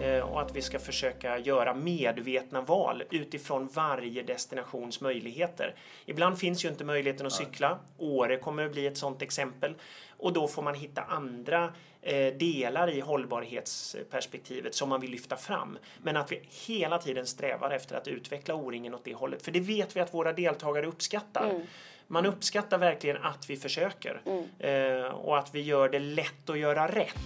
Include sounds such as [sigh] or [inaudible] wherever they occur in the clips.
Eh, och att vi ska försöka göra medvetna val utifrån varje destinations möjligheter. Ibland finns ju inte möjligheten att cykla. Åre kommer att bli ett sådant exempel. Och då får man hitta andra eh, delar i hållbarhetsperspektivet som man vill lyfta fram. Men att vi hela tiden strävar efter att utveckla O-ringen åt det hållet. För det vet vi att våra deltagare uppskattar. Mm. Man uppskattar verkligen att vi försöker mm. eh, och att vi gör det lätt att göra rätt.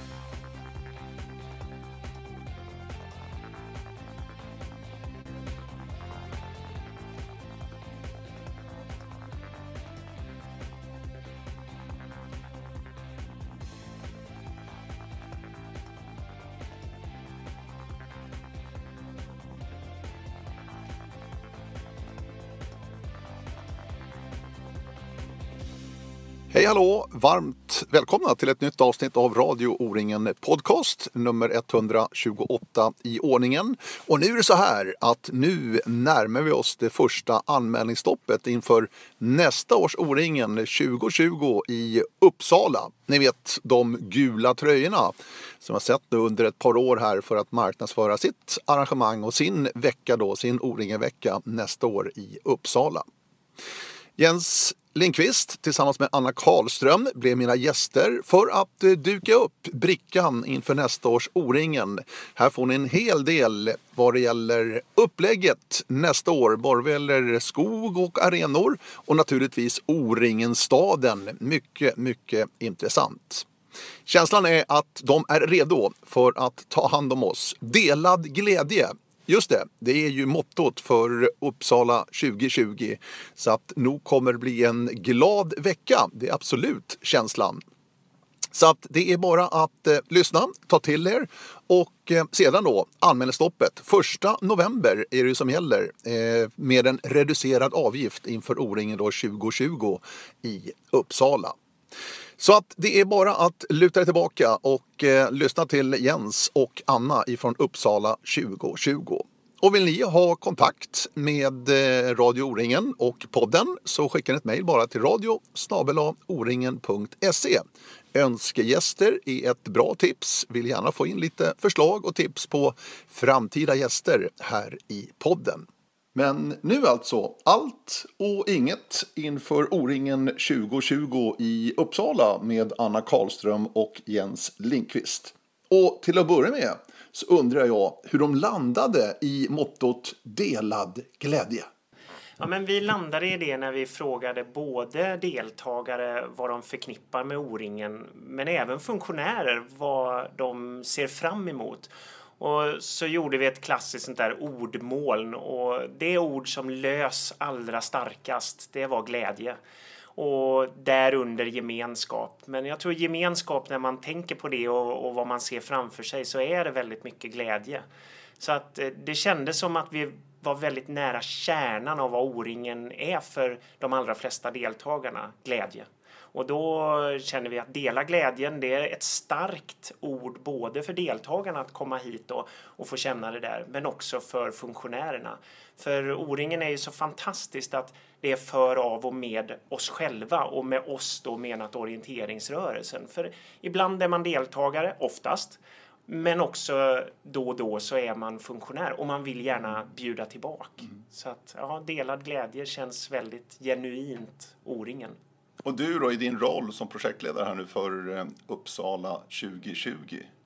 Hallå! Varmt välkomna till ett nytt avsnitt av Radio O-ringen Podcast nummer 128 i ordningen. Och nu är det så här att nu närmar vi oss det första anmälningsstoppet inför nästa års O-ringen 2020 i Uppsala. Ni vet de gula tröjorna som jag sett nu under ett par år här för att marknadsföra sitt arrangemang och sin vecka då, sin O-ringen-vecka nästa år i Uppsala. Jens Lindqvist tillsammans med Anna Karlström blev mina gäster för att eh, duka upp brickan inför nästa års O-ringen. Här får ni en hel del vad det gäller upplägget nästa år, både vad gäller skog och arenor och naturligtvis O-ringen-staden. Mycket, mycket intressant. Känslan är att de är redo för att ta hand om oss. Delad glädje Just det, det är ju mottot för Uppsala 2020. Så att nog kommer det bli en glad vecka. Det är absolut känslan. Så att det är bara att eh, lyssna, ta till er och eh, sedan då anmälningsstoppet. Första november är det som gäller eh, med en reducerad avgift inför O-ringen 2020 i Uppsala. Så att det är bara att luta dig tillbaka och eh, lyssna till Jens och Anna ifrån Uppsala 2020. Och vill ni ha kontakt med eh, Radio O-ringen och podden så skicka ett mejl bara till radio oringen.se. Önskegäster är ett bra tips. Vill gärna få in lite förslag och tips på framtida gäster här i podden. Men nu alltså, allt och inget inför O-ringen 2020 i Uppsala med Anna Karlström och Jens Linkvist. Och till att börja med så undrar jag hur de landade i mottot delad glädje. Ja, men vi landade i det när vi frågade både deltagare vad de förknippar med O-ringen men även funktionärer vad de ser fram emot. Och så gjorde vi ett klassiskt sånt där ordmoln och det ord som lös allra starkast, det var glädje. Och därunder gemenskap. Men jag tror gemenskap när man tänker på det och, och vad man ser framför sig så är det väldigt mycket glädje. Så att eh, det kändes som att vi var väldigt nära kärnan av vad O-ringen är för de allra flesta deltagarna, glädje. Och då känner vi att dela glädjen, det är ett starkt ord både för deltagarna att komma hit och, och få känna det där, men också för funktionärerna. För O-ringen är ju så fantastiskt att det är för, av och med oss själva och med oss då menat orienteringsrörelsen. För ibland är man deltagare, oftast, men också då och då så är man funktionär och man vill gärna bjuda tillbaka. Mm. Så att ja, delad glädje känns väldigt genuint O-ringen. Och du då i din roll som projektledare här nu för eh, Uppsala 2020.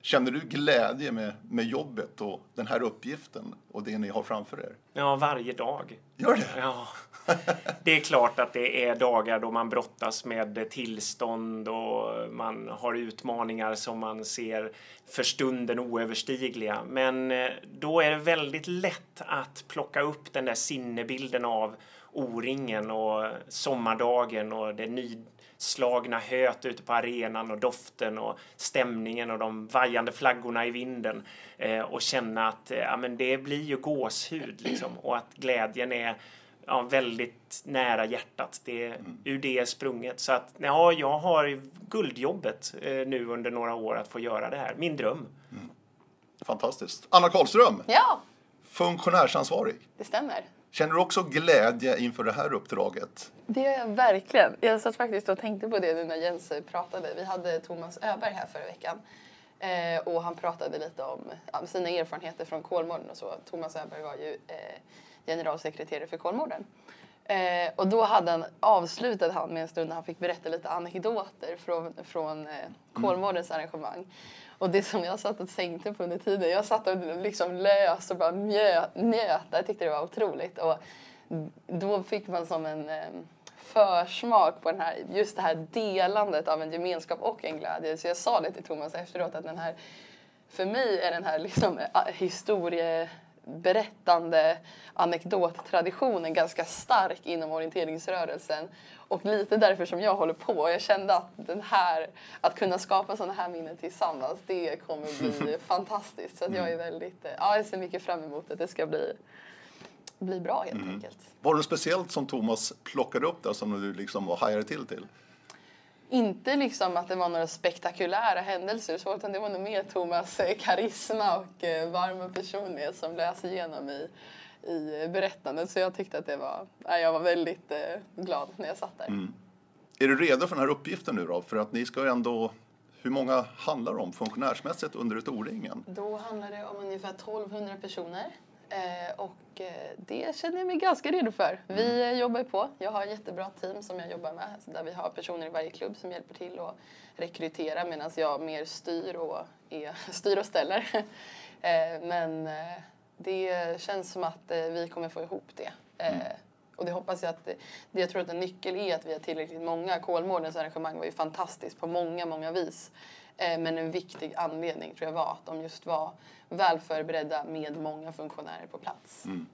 Känner du glädje med, med jobbet och den här uppgiften och det ni har framför er? Ja, varje dag. Gör det? Ja. [laughs] Det är klart att det är dagar då man brottas med tillstånd och man har utmaningar som man ser för stunden oöverstigliga. Men eh, då är det väldigt lätt att plocka upp den där sinnebilden av O-ringen och sommardagen och det nyslagna höet ute på arenan och doften och stämningen och de vajande flaggorna i vinden eh, och känna att eh, ja, men det blir ju gåshud liksom och att glädjen är ja, väldigt nära hjärtat. Det är mm. ur det sprunget. Så att ja, jag har guldjobbet eh, nu under några år att få göra det här. Min dröm. Mm. Fantastiskt. Anna Karlström. Ja. Funktionärsansvarig. Det stämmer. Känner du också glädje inför det här uppdraget? Det gör jag verkligen. Jag satt faktiskt och tänkte på det nu när Jens pratade. Vi hade Thomas Öberg här förra veckan Eh, och han pratade lite om sina erfarenheter från Kolmården och så. Thomas Öberg var ju eh, generalsekreterare för Kolmården. Eh, och då hade han, avslutade han med en stund när han fick berätta lite anekdoter från, från eh, Kolmårdens arrangemang. Och det som jag satt och tänkte på under tiden, jag satt och liksom lös och bara njöt. Jag tyckte det var otroligt. Och då fick man som en eh, försmak på den här, just det här delandet av en gemenskap och en glädje. Så jag sa det till Thomas efteråt att den här, för mig är den här liksom eh, historieberättande anekdottraditionen ganska stark inom orienteringsrörelsen. Och lite därför som jag håller på. Jag kände att den här, att kunna skapa sådana här minnen tillsammans, det kommer bli [laughs] fantastiskt. Så att jag är väldigt, eh, ja jag ser mycket fram emot att det ska bli bli bra helt mm. enkelt. Var det något speciellt som Thomas plockade upp där som du liksom hajade till till? Inte liksom att det var några spektakulära händelser så, utan det var nog mer Thomas eh, karisma och eh, varma personlighet som lös igenom i, i berättandet. Så jag tyckte att det var, nej, jag var väldigt eh, glad när jag satt där. Mm. Är du redo för den här uppgiften nu då? För att ni ska ju ändå hur många handlar det om funktionärsmässigt under ett O-ringen? Då handlar det om ungefär 1200 personer. Eh, och eh, det känner jag mig ganska redo för. Vi mm. jobbar på. Jag har ett jättebra team som jag jobbar med där vi har personer i varje klubb som hjälper till att rekrytera medan jag mer styr och, är, [laughs] styr och ställer. [laughs] eh, men eh, det känns som att eh, vi kommer få ihop det. Eh, mm. Och det hoppas jag att, det, jag tror att en nyckel är att vi har tillräckligt många. Kolmårdens arrangemang var ju fantastiskt på många, många vis. Eh, men en viktig anledning tror jag var att de just var väl förberedda med många funktionärer på plats. Mm.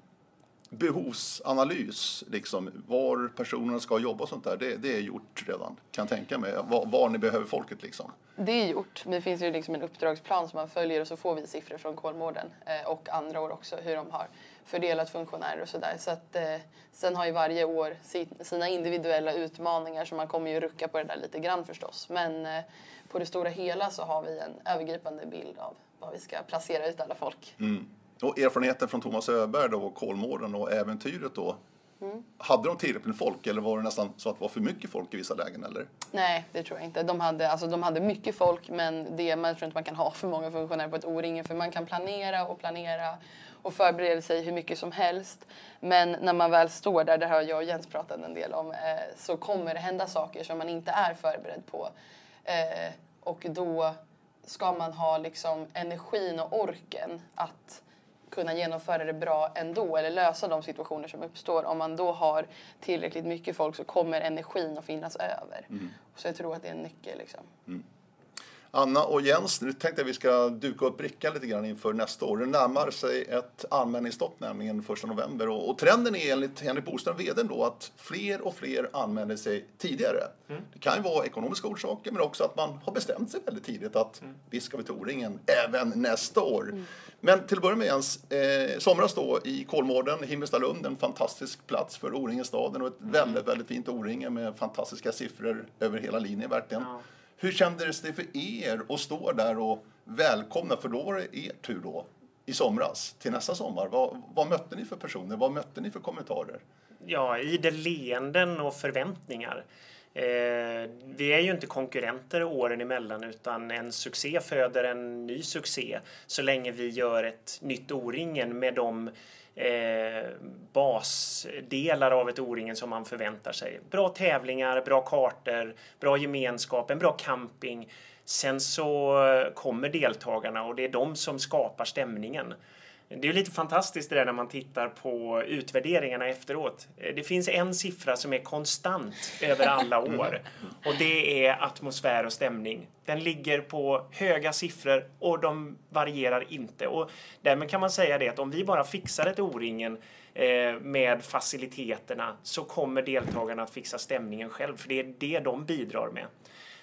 Behovsanalys, liksom, var personerna ska jobba och sånt där, det, det är gjort redan. Kan jag tänka mig. Var, var, ni behöver folket liksom. Det är gjort. Det finns ju liksom en uppdragsplan som man följer och så får vi siffror från Kolmården eh, och andra år också hur de har fördelat funktionärer och sådär. Så att, eh, sen har ju varje år sina individuella utmaningar så man kommer ju rucka på det där lite grann förstås. Men eh, på det stora hela så har vi en övergripande bild av var vi ska placera ut alla folk. Mm. Och erfarenheten från Thomas Öberg då, och Kolmården och äventyret då. Mm. Hade de tillräckligt med folk eller var det nästan så att det var för mycket folk i vissa lägen? Eller? Nej, det tror jag inte. De hade, alltså, de hade mycket folk men det, man tror inte man kan ha för många funktionärer på ett O-ring för man kan planera och planera och förbereda sig hur mycket som helst. Men när man väl står där, det har jag och Jens pratat en del om, eh, så kommer det hända saker som man inte är förberedd på. Eh, och då ska man ha liksom energin och orken att kunna genomföra det bra ändå eller lösa de situationer som uppstår. Om man då har tillräckligt mycket folk så kommer energin att finnas över. Mm. Så jag tror att det är en nyckel. Liksom. Mm. Anna och Jens, nu tänkte jag att vi ska duka upp brickan lite grann inför nästa år. Det närmar sig ett anmälningsstopp nämligen 1 november och, och trenden är enligt Henrik Boström, vdn då, att fler och fler anmäler sig tidigare. Mm. Det kan ju vara ekonomiska orsaker men också att man har bestämt sig väldigt tidigt att mm. visst ska vi till O-ringen även nästa år. Mm. Men till att börja med Jens, eh, somras då i Kolmården, Himmelstalund, en fantastisk plats för O-ringen-staden och ett mm. väldigt, väldigt fint O-ringe med fantastiska siffror över hela linjen verkligen. Ja. Hur kändes det för er att stå där och välkomna, för då var det er tur då, i somras till nästa sommar. Vad, vad mötte ni för personer? Vad mötte ni för kommentarer? Ja, idel leenden och förväntningar. Eh, vi är ju inte konkurrenter åren emellan utan en succé föder en ny succé så länge vi gör ett nytt O-ringen med de eh, basdelar av ett O-ringen som man förväntar sig. Bra tävlingar, bra kartor, bra gemenskap, en bra camping. Sen så kommer deltagarna och det är de som skapar stämningen. Det är lite fantastiskt det där när man tittar på utvärderingarna efteråt. Det finns en siffra som är konstant över alla år och det är atmosfär och stämning. Den ligger på höga siffror och de varierar inte. Och därmed kan man säga det att om vi bara fixar ett O-ringen eh, med faciliteterna så kommer deltagarna att fixa stämningen själv, för det är det de bidrar med.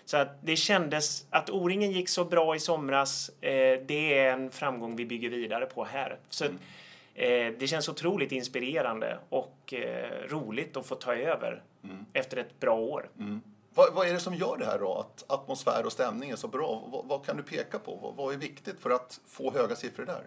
Så att det kändes att O-ringen gick så bra i somras. Eh, det är en framgång vi bygger vidare på här. Så mm. eh, det känns otroligt inspirerande och eh, roligt att få ta över mm. efter ett bra år. Mm. Vad, vad, är det som gör det här då? Att atmosfär och stämning är så bra? Vad, vad kan du peka på? Vad, vad är viktigt för att få höga siffror där?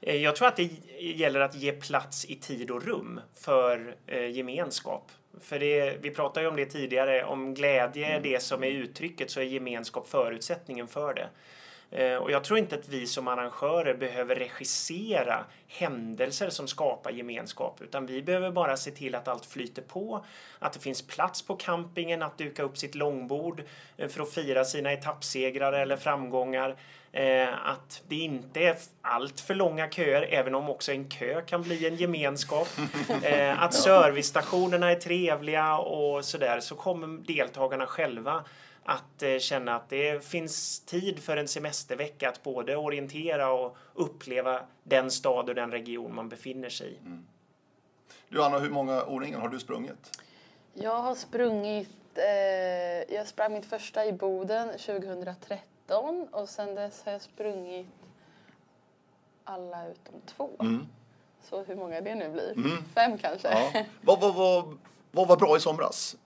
Eh, jag tror att det gäller att ge plats i tid och rum för eh, gemenskap. För det, vi pratade ju om det tidigare, om glädje är det som är uttrycket så är gemenskap förutsättningen för det. Eh, och jag tror inte att vi som arrangörer behöver regissera händelser som skapar gemenskap, utan vi behöver bara se till att allt flyter på, att det finns plats på campingen att duka upp sitt långbord eh, för att fira sina etappsegrar eller framgångar. Eh, att det inte är allt för långa köer, även om också en kö kan bli en gemenskap. [laughs] Eh, att servicestationerna är trevliga och sådär, så kommer deltagarna själva att eh, känna att det finns tid för en semestervecka att både orientera och uppleva den stad och den region man befinner sig i. Mm. Du Anna, hur många O-ringen har du sprungit? Jag har sprungit, eh, jag sprang mitt första i Boden 2013 och sen dess har jag sprungit alla utom två. Mm. Så hur många det nu blir? Mm. Fem kanske. Ja. Vad, vad, vad, vad var bra i somras?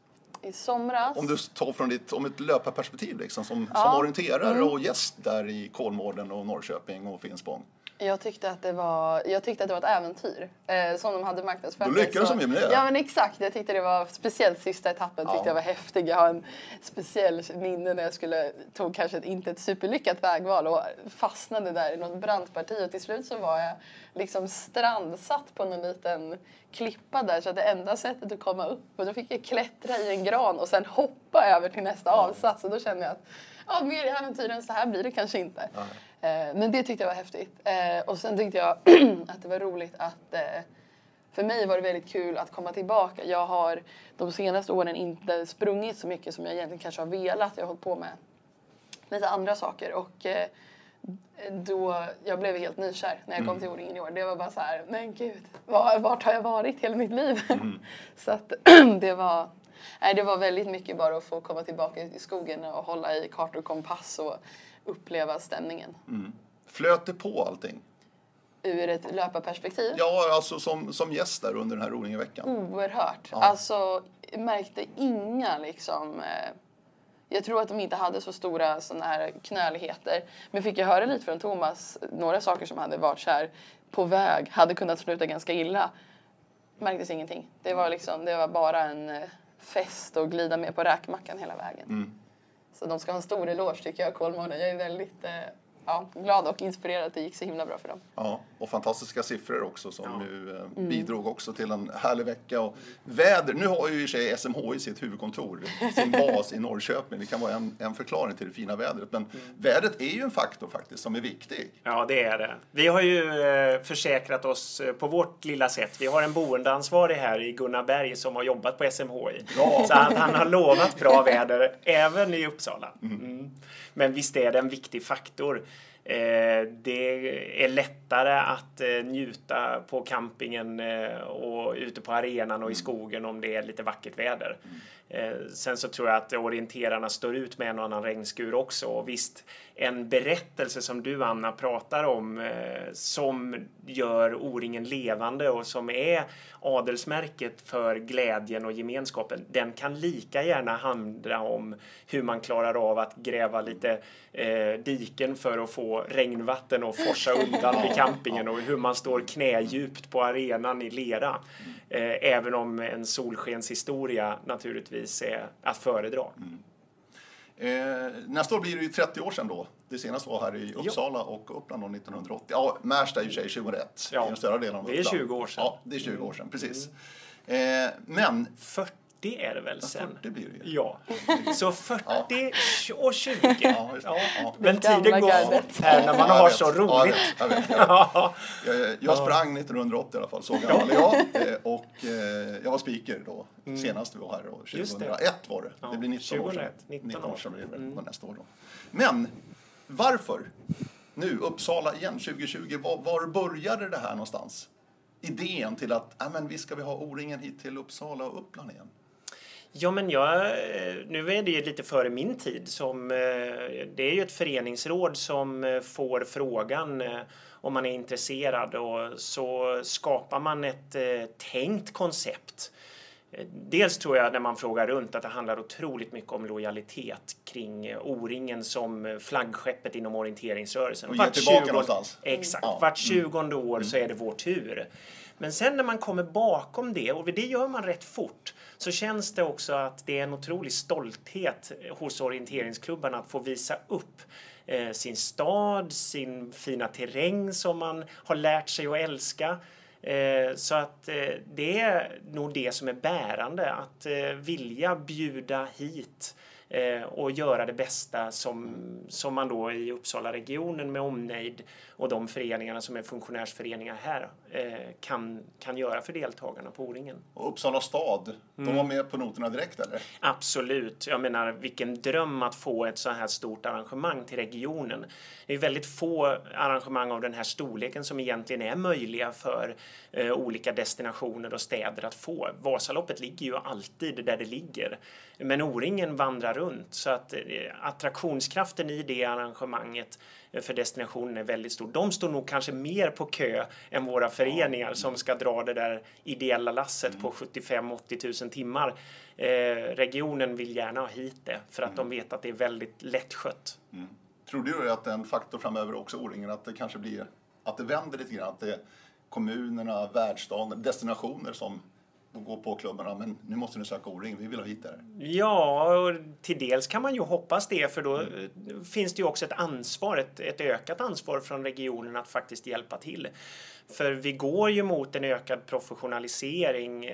i somras. Om du tar från ditt, om ett löparperspektiv liksom, som, ja. som orienterare mm. och gäst där i Kolmården och Norrköping och Finspång. Jag tyckte att det var, jag tyckte att det var ett äventyr eh, som de hade marknadsfört. Då lyckades de ju med det. Ja men exakt. Jag tyckte det var speciellt sista etappen ja. tyckte jag var häftig. Jag har en speciell minne när jag skulle, tog kanske ett, inte ett superlyckat vägval och fastnade där i något brant parti och till slut så var jag liksom strandsatt på någon liten klippa där så att det enda sättet att komma upp och då fick jag klättra i en gran och sen hoppa över till nästa avsats och då kände jag att ja, mer äventyr än så här blir det kanske inte. Eh, men det tyckte jag var häftigt. Eh, och sen tyckte jag [clears throat] att det var roligt att eh, för mig var det väldigt kul att komma tillbaka. Jag har de senaste åren inte sprungit så mycket som jag egentligen kanske har velat. Jag har hållit på med lite andra saker och då, jag blev helt nykär när jag kom mm. till O-ringen i år. Det var bara så här, men gud, var, vart har jag varit hela mitt liv? Mm. [laughs] så att [clears throat] det var, nej, det var väldigt mycket bara att få komma tillbaka ut i skogen och hålla i kartor och kompass och uppleva stämningen. Mm. Flöt det på allting? Ur ett löparperspektiv? Ja, alltså som, som gäst där under den här O-ringen-veckan. Oerhört. Ja. Alltså, märkte inga liksom eh, jag tror att de inte hade så stora såna här knöligheter. Men fick jag höra lite från Thomas, några saker som hade varit så här på väg, hade kunnat sluta ganska illa. Märktes ingenting. Det var liksom, det var bara en eh, fest och glida med på räkmackan hela vägen. Mm. Så de ska ha en stor eloge tycker jag, Kolmården. Jag är väldigt eh, ja, glad och inspirerad att det gick så himla bra för dem. Ja, och fantastiska siffror också som ja. ju eh, mm. bidrog också till en härlig vecka. Och väder, nu har ju i sig SMHI sitt huvudkontor, sin bas i Norrköping. Det kan vara en, en förklaring till det fina vädret. Men mm. vädret är ju en faktor faktiskt som är viktig. Ja, det är det. Vi har ju eh, försäkrat oss eh, på vårt lilla sätt. Vi har en boendeansvarig här i Gunnar Berg som har jobbat på SMHI. Ja. Så att han har lovat bra väder även i Uppsala. Mm. mm. Men visst är det en viktig faktor. Eh, det är lättare att eh, njuta på campingen eh, och ute på arenan och i mm. skogen om det är lite vackert väder. Mm. Sen så tror jag att orienterarna står ut med en och annan regnskur också. Och visst, en berättelse som du Anna pratar om som gör O-ringen levande och som är adelsmärket för glädjen och gemenskapen. Den kan lika gärna handla om hur man klarar av att gräva lite eh, diken för att få regnvatten och forsa undan vid [laughs] campingen och hur man står knädjupt på arenan i lera. Eh, även om en solskenshistoria naturligtvis är att föredra. Mm. Eh, nästa år blir det ju 30 år sedan då. Det senaste var här i Uppsala jo. och Uppland 1980. Ja, Märsta i och för sig 2001. Ja, i den större delen av det är 20 år sedan. Ja, det är 20 år sedan, precis. Mm. Eh, men 40 40 är det väl sen? 40 blir det ju. Ja. [laughs] Så 40 ja. och 20. Ja, ja. Men tiden går fort här när man har så roligt. Jag, vet, jag, vet, [laughs] jag, sprang 1980 i alla fall, så gammal är jag. Eh, och eh, jag var speaker då, mm. senast vi var här. Då, 2001 var det. Det blir 19 år sedan. 19 år sedan blir det mm. nästa år då. Men varför? Nu, Uppsala igen 2020. Var, var började det här någonstans? idén till att äh, men visst ska vi ha O-ringen hit till Uppsala och Uppland igen? Ja, men jag, nu är det ju lite före min tid. Som, eh, det är ju ett föreningsråd som eh, får frågan eh, om man är intresserad och så skapar man ett tänkt koncept. Dels tror jag när man frågar runt att det handlar otroligt mycket om lojalitet kring O-ringen som flaggskeppet inom orienteringsrörelsen. Och ge tillbaka 20, någonstans. Exakt. Mm. Vart tjugonde år mm. så är det vår tur. Men sen när man kommer bakom det, och det gör man rätt fort, så känns det också att det är en otrolig stolthet hos orienteringsklubbarna att få visa upp eh, sin stad, sin fina terräng som man har lärt sig att älska. Eh, så att eh, det är nog det som är bärande, att eh, vilja bjuda hit och göra det bästa som, som man då i Uppsala-regionen med omnejd och de föreningarna som är funktionärsföreningar här eh, kan, kan göra för deltagarna på O-ringen. Och Uppsala stad, de Mm. var med på noterna direkt eller? Absolut. Jag menar, vilken dröm att få ett så här stort arrangemang till regionen. Det är väldigt få arrangemang av den här storleken som egentligen är möjliga för eh, olika destinationer och städer att få. Vasaloppet ligger ju alltid där det ligger. Men O-ringen vandrar runt så att eh, attraktionskraften i det arrangemanget för destinationen är väldigt stor. De står nog kanske mer på kö än våra föreningar som ska dra det där ideella lasset på 75-80 000 timmar. Eh, regionen vill gärna ha hit det för att de vet att det är väldigt lättskött. Tror du att en faktor framöver också O-ringen, att det kanske blir, att det vänder lite grann, att det är kommunerna, världsstaden, destinationer som går på klubbarna, men nu måste ni söka O-ring, vi vill ha hit er. Ja, och till dels kan man ju hoppas det för då eh, finns det ju också ett ansvar, ett, ett ökat ansvar från regionen att faktiskt hjälpa till. För vi går ju mot en ökad professionalisering.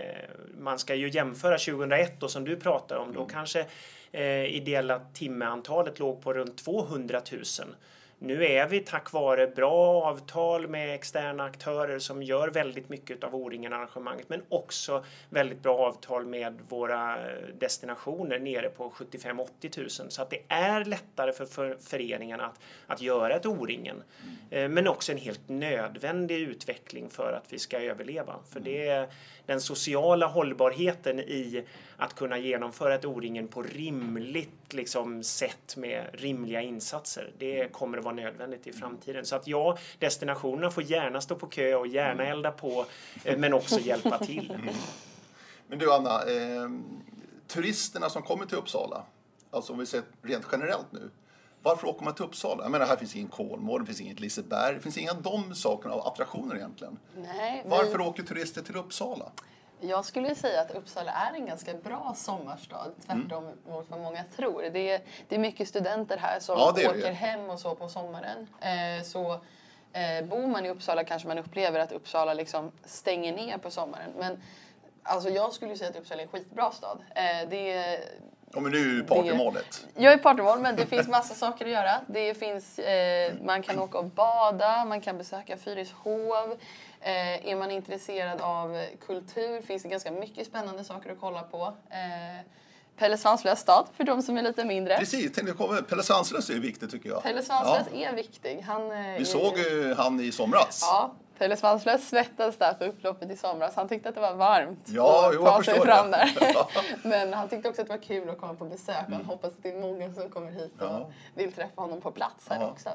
Man ska ju jämföra 2001 då som du pratar om, då kanske eh, ideella timmeantalet låg på runt 200 000. Nu är vi tack vare bra avtal med externa aktörer som gör väldigt mycket av O-ringen-arrangemanget men också väldigt bra avtal med våra eh, destinationer nere på 75-80 000 så att det är lättare för, för föreningarna att, att göra ett O-ringen. Eh, Men också en helt nödvändig utveckling för att vi ska överleva. För det är den sociala hållbarheten i att kunna genomföra ett O-ringen på rimligt liksom, sätt med rimliga insatser. Det kommer att vara nödvändigt i framtiden. Så att ja, destinationerna får gärna stå på kö och gärna elda på eh, men också hjälpa till. Men du Anna, eh, turisterna som kommer till Uppsala, alltså om vi ser rent generellt nu, varför åker man till Uppsala? Jag menar, här finns ingen Kolmården, det finns inget Liseberg, det finns inga av de sakerna av attraktioner egentligen. Nej, vi- Varför åker turister till Uppsala? Jag skulle säga att Uppsala är en ganska bra sommarstad, tvärtom Mm. mot vad många tror. Det är, det är mycket studenter här som Ja, det det åker ju. hem och så på sommaren. Eh, så eh, bor man i Uppsala kanske man upplever att Uppsala liksom stänger ner på sommaren. Men alltså, jag skulle säga att Uppsala är en skitbra stad. Eh, det är, Ja, men nu är ju partymålet. jag är partymål, men det finns massa [laughs] saker att göra. Det finns, eh, man kan åka och bada, man kan besöka Fyrishov. Eh, är man intresserad av kultur finns det ganska mycket spännande saker att kolla på. Eh, Pelle Svanslös stad, för de som är lite mindre. Precis, tänkte jag komma. Pelle Svanslös är ju viktigt tycker jag. Pelle Svanslös är viktig. Han, eh, är Vi såg ju han i somras. Ja, Pelle Svanslös svettades där på upploppet i somras. Han tyckte att det var varmt Ja, att jo, ta jag sig fram det. där. [laughs] Men han tyckte också att det var kul att komma på besök. Han hoppas att det är många som kommer hit och Ja. vill träffa honom på plats här Ja. också.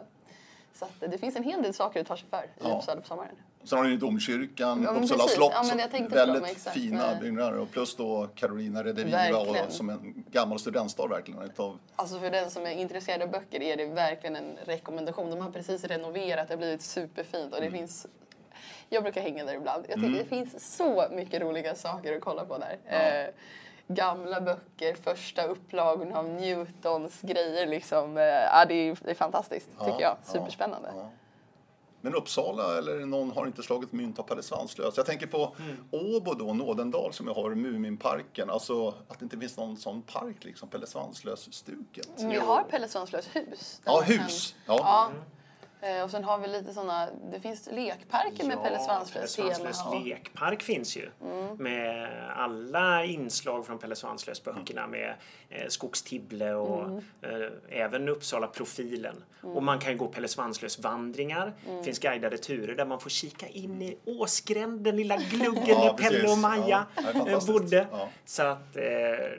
Så eh, det finns en hel del saker att ta sig för i Ja. Uppsala på sommaren. Sen har ni domkyrkan, Ja, Uppsala slott. Ja, väldigt dem, fina Men- byggnader. Och plus då Carolina Rediviva och som en gammal studentstad verkligen. Utav, Alltså för den som är intresserad av böcker är det verkligen en rekommendation. De har precis renoverat, det har blivit superfint och Mm. det finns jag brukar hänga där ibland. Jag tycker det finns så mycket roliga saker att kolla på där. Eh, gamla böcker, första upplagorna av Newtons grejer liksom. Eh, ja, det, är, det är fantastiskt Ja, tycker jag. ja, Superspännande. ja. Men Uppsala eller någon har inte slagit mynt av Pelle Svanslös. Jag tänker på Åbo då, Nådendal som jag har, Muminparken. Alltså att det inte finns någon sån park liksom, Pelle Svanslös-stuket. Vi har Pelle Svanslös hus. Ja, man kan- hus. Ja. Ja. Eh, Och sen har vi lite såna, det finns lekparker med Pelle Svanslös Pelle tema. Svanslös och- lekpark finns ju. Med alla inslag från Pelle Svanslös böckerna med eh, Skogstibble och eh, även Uppsala-profilen. Och man kan gå Pelle Svanslös vandringar. Det finns guidade turer där man får kika in i åsgränden, lilla [laughs] gluggen Ja, där Pelle precis. och Maja Ja, eh, fantastiskt. bodde. Ja. Så att, eh,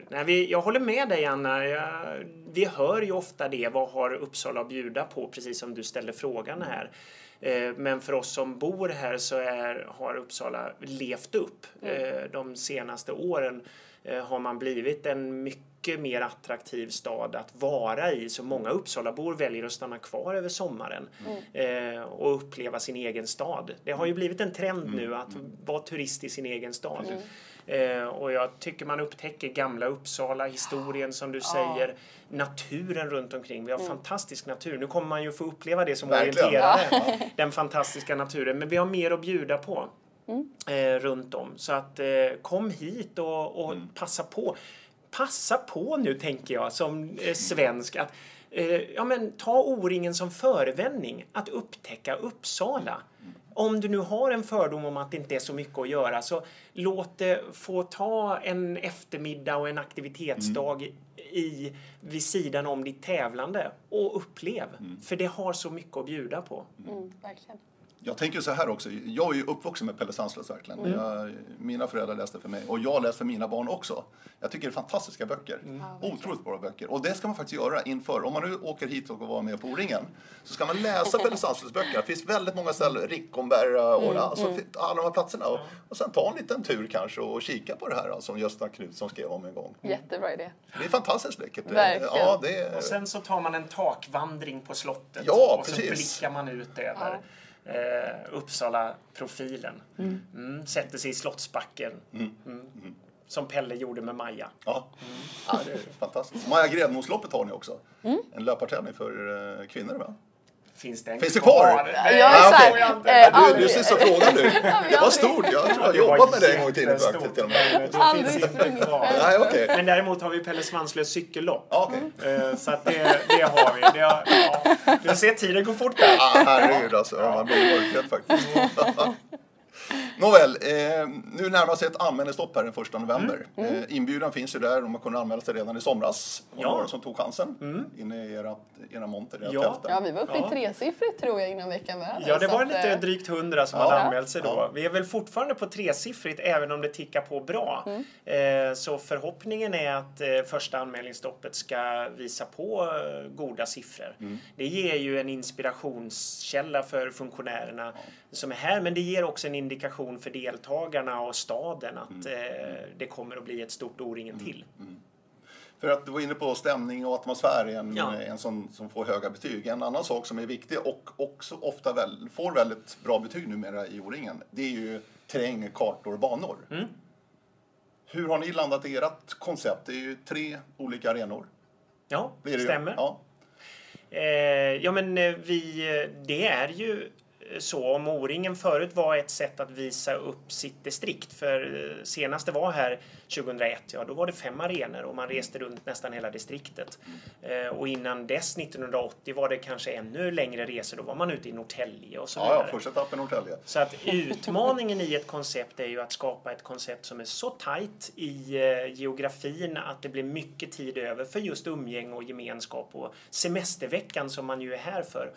nej, vi, jag håller med dig Anna. Jag, vi hör ju ofta det, vad har Uppsala att bjuda på? Precis som du ställde frågan här. Eh, Men för oss som bor här så är, har Uppsala levt upp Mm. eh, de senaste åren eh, har man blivit en mycket mer attraktiv stad att vara i. Så många Uppsalabor väljer att stanna kvar över sommaren eh, och uppleva sin egen stad. Det har ju blivit en trend nu att vara turist i sin egen stad. Eh, och jag tycker man upptäcker gamla Uppsala, historien som du säger, naturen runt omkring. Vi har fantastisk natur. Nu kommer man ju få uppleva det som Verkligen. orienterare, [laughs] den fantastiska naturen. Men vi har mer att bjuda på eh, runt om. Så att eh, kom hit och, och passa på. Passa på nu tänker jag som eh, svensk att eh, ja, men, ta O-ringen som förevändning att upptäcka Uppsala. Om du nu har en fördom om att det inte är så mycket att göra så låt det få ta en eftermiddag och en aktivitetsdag i, vid sidan om ditt tävlande och upplev. För det har så mycket att bjuda på. Mm, verkligen. Jag tänker så här också, jag är ju uppvuxen med Pelle Sandslös verkligen. Jag, mina föräldrar läste för mig och jag läste för mina barn också. Jag tycker det är fantastiska böcker. Otroligt bra böcker. Och det ska man faktiskt göra inför. Om man nu åker hit och var med på O-ringen så ska man läsa Pelle Sandslös böcker. Det finns väldigt många ställen, Rickomberga och alltså, alla de här platserna. Och, och sen ta en liten tur kanske och kika på det här som Gösta Knutsson skrev om en gång. Jättebra idé. Det är fantastiskt läckert. Verkligen. Ja, det är, Och sen så tar man en takvandring på slottet Ja, och så precis. blickar man ut över eh, Uppsala-profilen. Mm, sätter sig i Slottsbacken. Mm. Som Pelle gjorde med Maja. Ja, ja det är fantastiskt. Maja Grenmosloppet har ni också. En löpartävling för eh, kvinnor va? Finns den Finns det kvar? Nej, Ah, eh, Du, ser så frågande ut. [laughs] Det var stort. Jag tror jag jobbat med det en gång i tiden faktiskt. Aldrig finns inte kvar. Nej. Men däremot har vi Pelle Svanslös cykellopp. Okej. Eh, Så att det, det har vi. Det har, ja. Du ser, tiden går fort där. Ah, herregud alltså. Ja, Man blir mörkrädd faktiskt. [laughs] Nåväl, eh, nu närmar sig ett anmälningsstopp här den första november. Eh, inbjudan finns ju där och man kunde anmäla sig redan i somras. Och Ja. några som tog chansen inne i era, era monter, era Ja. tälten. Ja, vi var uppe Ja. i tresiffrigt tror jag innan veckan var Ja, det var att, lite eh, drygt hundra som Ja. hade anmält sig då. Ja. Vi är väl fortfarande på tresiffrigt även om det tickar på bra. Mm. Eh, Så förhoppningen är att eh, första anmälningsstoppet ska visa på eh, goda siffror. Mm. Det ger ju en inspirationskälla för funktionärerna som är här men det ger också en indikation för deltagarna och staden att Mm. eh, det kommer att bli ett stort O-ringen till. För att du var inne på stämning och atmosfär är en, Ja. en som, som får höga betyg. En annan sak som är viktig och också ofta väl, får väldigt bra betyg numera i O-ringen, det är ju terräng, kartor och banor. Mm. Hur har ni landat i ert koncept? Det är ju tre olika arenor. Ja, Det stämmer. Ja. Eh, ja men eh, vi, eh, det är ju eh, så. Om O-ringen förut var ett sätt att visa upp sitt distrikt. För senaste senast det var här 2001, ja då var det fem arenor och man reste runt nästan hela distriktet. Eh, och innan dess, 1980, var det kanske ännu längre resor. Då var man ute i Norrtälje och så Ja, ja, vidare. första etappen Norrtälje. Så att utmaningen i ett koncept är ju att skapa ett koncept som är så tajt i eh, geografin att det blir mycket tid över för just umgänge och gemenskap och semesterveckan som man ju är här för.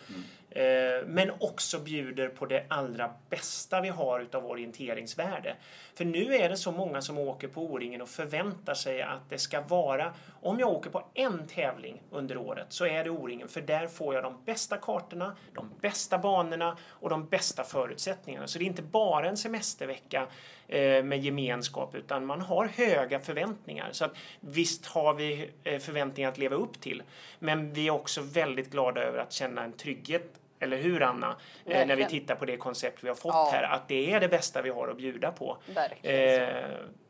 Eh, men också bjuder på det allra bästa vi har utav orienteringsvärde. För nu är det så många som åker på O-ringen och förväntar sig att det ska vara, om jag åker på en tävling under året så är det O-ringen för där får jag de bästa kartorna, de bästa banorna och de bästa förutsättningarna. Så det är inte bara en semestervecka eh, med gemenskap utan man har höga förväntningar. Så att visst har vi eh, förväntningar att leva upp till. Men vi är också väldigt glada över att känna en trygghet eller hur Anna? Eh, när vi Verkligen. tittar på det koncept vi har fått Ja. här. Att det är det bästa vi har att bjuda på. Verkligen. Eh,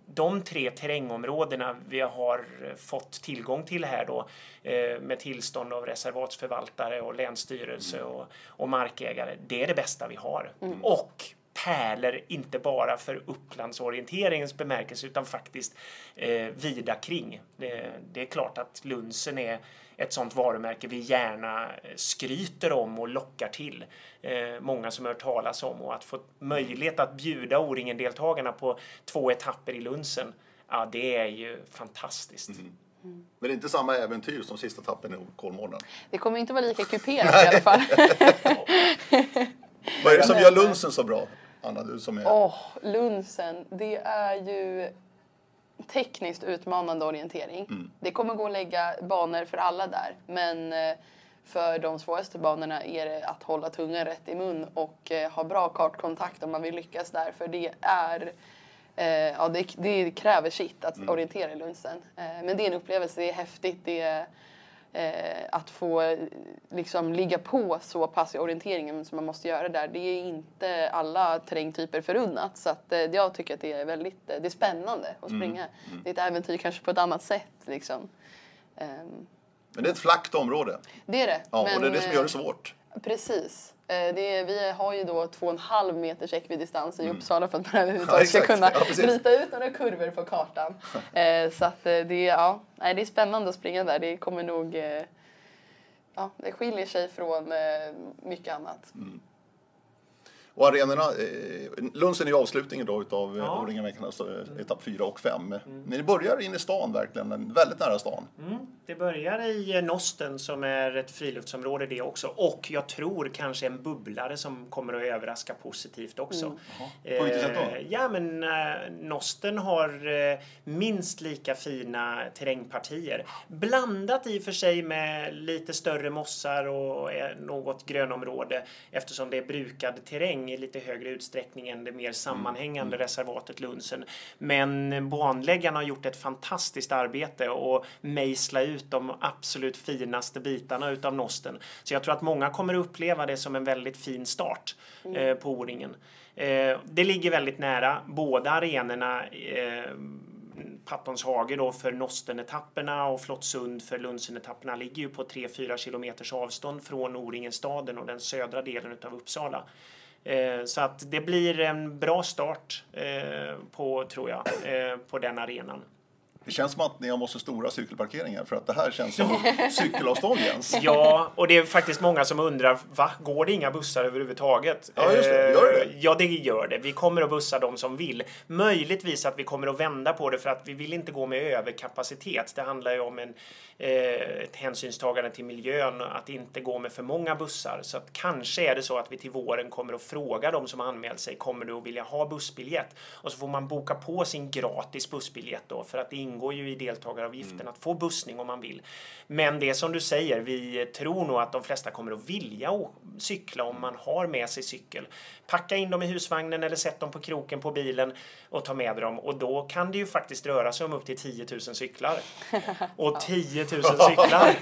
de tre terrängområdena vi har fått tillgång till här då eh, med tillstånd av reservatsförvaltare och länsstyrelse och, och markägare. Det är det bästa vi har. Och pärlor, inte bara för Upplandsorienteringens bemärkelse utan faktiskt eh, vida kring. Det, det är klart att Lunsen är ett sånt varumärke vi gärna eh, skryter om och lockar till. Eh, många som har hört talas om och att få möjlighet att bjuda O-ringen-deltagarna på två etapper i Lunsen. Ja, det är ju fantastiskt. Men det är inte samma äventyr som sista etappen i Kolmården. Det kommer inte vara lika kuperat i alla fall. [laughs] Vad är det som gör Lunsen så bra? Anna, du som är... Åh, Lunsen, det är ju tekniskt utmanande orientering. Det kommer gå att lägga banor för alla där, men eh, för de svåraste banorna är det att hålla tungan rätt i mun och eh, ha bra kartkontakt om man vill lyckas där, för det är Eh, ja, det, det kräver sitt att orientera i Lunsen. Eh, men det är en upplevelse, det är häftigt. Det är, eh, att få eh, liksom ligga på så pass i orienteringen som man måste göra där. Det är inte alla terrängtyper förunnat. Så att, eh, jag tycker att det är väldigt eh, det är spännande att springa. Det är ett äventyr kanske på ett annat sätt. Liksom. Ehm, Men det är ett flackt område. det är det. Ja, men, och det är det som gör det eh, svårt. Precis. Eh, Det är, vi har ju då två och en halv meters ekvidistans i Uppsala för att man [laughs] överhuvudtaget Mm. Ja, ska kunna Ja, rita ut några kurvor på kartan. [laughs] Eh, Så att eh, det, är- ja, det är spännande att springa där. Det kommer nog... Ja, det skiljer sig från mycket annat. Och arenorna, eh, Lunsen är ju avslutningen då utav Ja. ja. O-ringarveckan, alltså etapp 4 och 5. Ni börjar in i stan verkligen, men väldigt nära stan. Mm. Det börjar i Nosten som är ett friluftsområde det också. Och jag tror kanske en bubblare som kommer att överraska positivt också. På vilket sätt då? Eh, Ja men eh, Nosten har eh, minst lika fina terrängpartier. Blandat i och för sig med lite större mossar och eh, något grönområde eftersom det är brukad terräng i lite högre utsträckning än det mer sammanhängande reservatet Lunsen. Men banläggarna har gjort ett fantastiskt arbete och mejsla ut de absolut finaste bitarna utav Nosten. Så jag tror att många kommer att uppleva det som en väldigt fin start eh, på O-ringen. Eh, det ligger väldigt nära båda arenorna. Eh, Pattons hage då för Nostenetapperna och Flottsund för Lundsenetapperna ligger ju på 3-4 kilometers avstånd från O-ringen-staden och den södra delen utav Uppsala. Eh, Så att det blir en bra start eh, på, tror jag, eh, på den arenan. Det känns som att ni har måste stora cykelparkeringar för att det här känns som cykelavstånd Jens. [laughs] Ja, och det är faktiskt många som undrar, va? Går det inga bussar överhuvudtaget? Ja, just det. Gör det Eh, Ja, det gör det. Vi kommer att bussa de som vill. Möjligtvis att vi kommer att vända på det för att vi vill inte gå med överkapacitet. Det handlar ju om en, eh, ett hänsynstagande till miljön, att inte gå med för många bussar. Så att kanske är det så att vi till våren kommer att fråga de som har anmält sig, kommer du att vilja ha bussbiljett? Och så får man boka på sin gratis bussbiljett då, för att det ingår ju i deltagaravgiften att få bussning om man vill. Men det är som du säger, vi tror nog att de flesta kommer att vilja cykla om man har med sig cykel. Packa in dem i husvagnen eller sätt dem på kroken på bilen och ta med dem. Och då kan det ju faktiskt röra sig om upp till 10 000 cyklar. [laughs] Och 10 000 cyklar,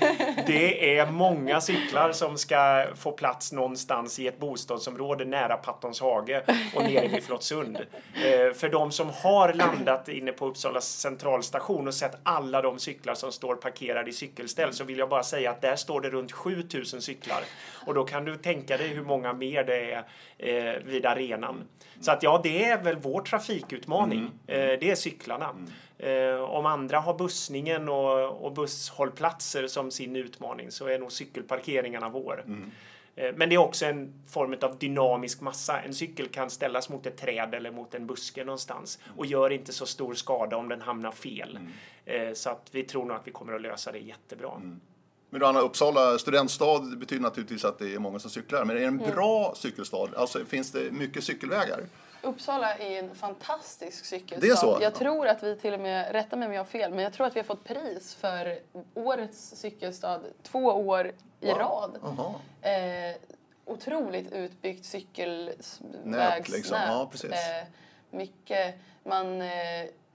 det är många cyklar som ska få plats någonstans i ett bostadsområde nära Pattons hage och nere vid Flottsund. Eh, För de som har landat inne på Uppsala centralstation och sett alla de cyklar som står parkerade i cykelställ så vill jag bara säga att där står det runt 7000 cyklar. Och då kan du tänka dig hur många mer det är eh, vid arenan. Så att ja, det är väl vår trafikutmaning. Eh, det är cyklarna. Eh, om andra har bussningen och, och busshållplatser som sin utmaning så är nog cykelparkeringarna vår. Eh, Men det är också en form av dynamisk massa. En cykel kan ställas mot ett träd eller mot en buske någonstans och gör inte så stor skada om den hamnar fel. Eh, Så att vi tror nog att vi kommer att lösa det jättebra. Men du Anna, Uppsala studentstad betyder naturligtvis att det är många som cyklar. Men är det en bra cykelstad? Alltså finns det mycket cykelvägar? Uppsala är en fantastisk cykelstad. Det är så? Jag tror att vi till och med, rätta mig om jag har fel, men jag tror att vi har fått pris för årets cykelstad två år i Wow. rad. Jaha. Eh, otroligt utbyggt cykelvägsnät. Nät, liksom. Ja, precis. Eh, mycket, man, eh,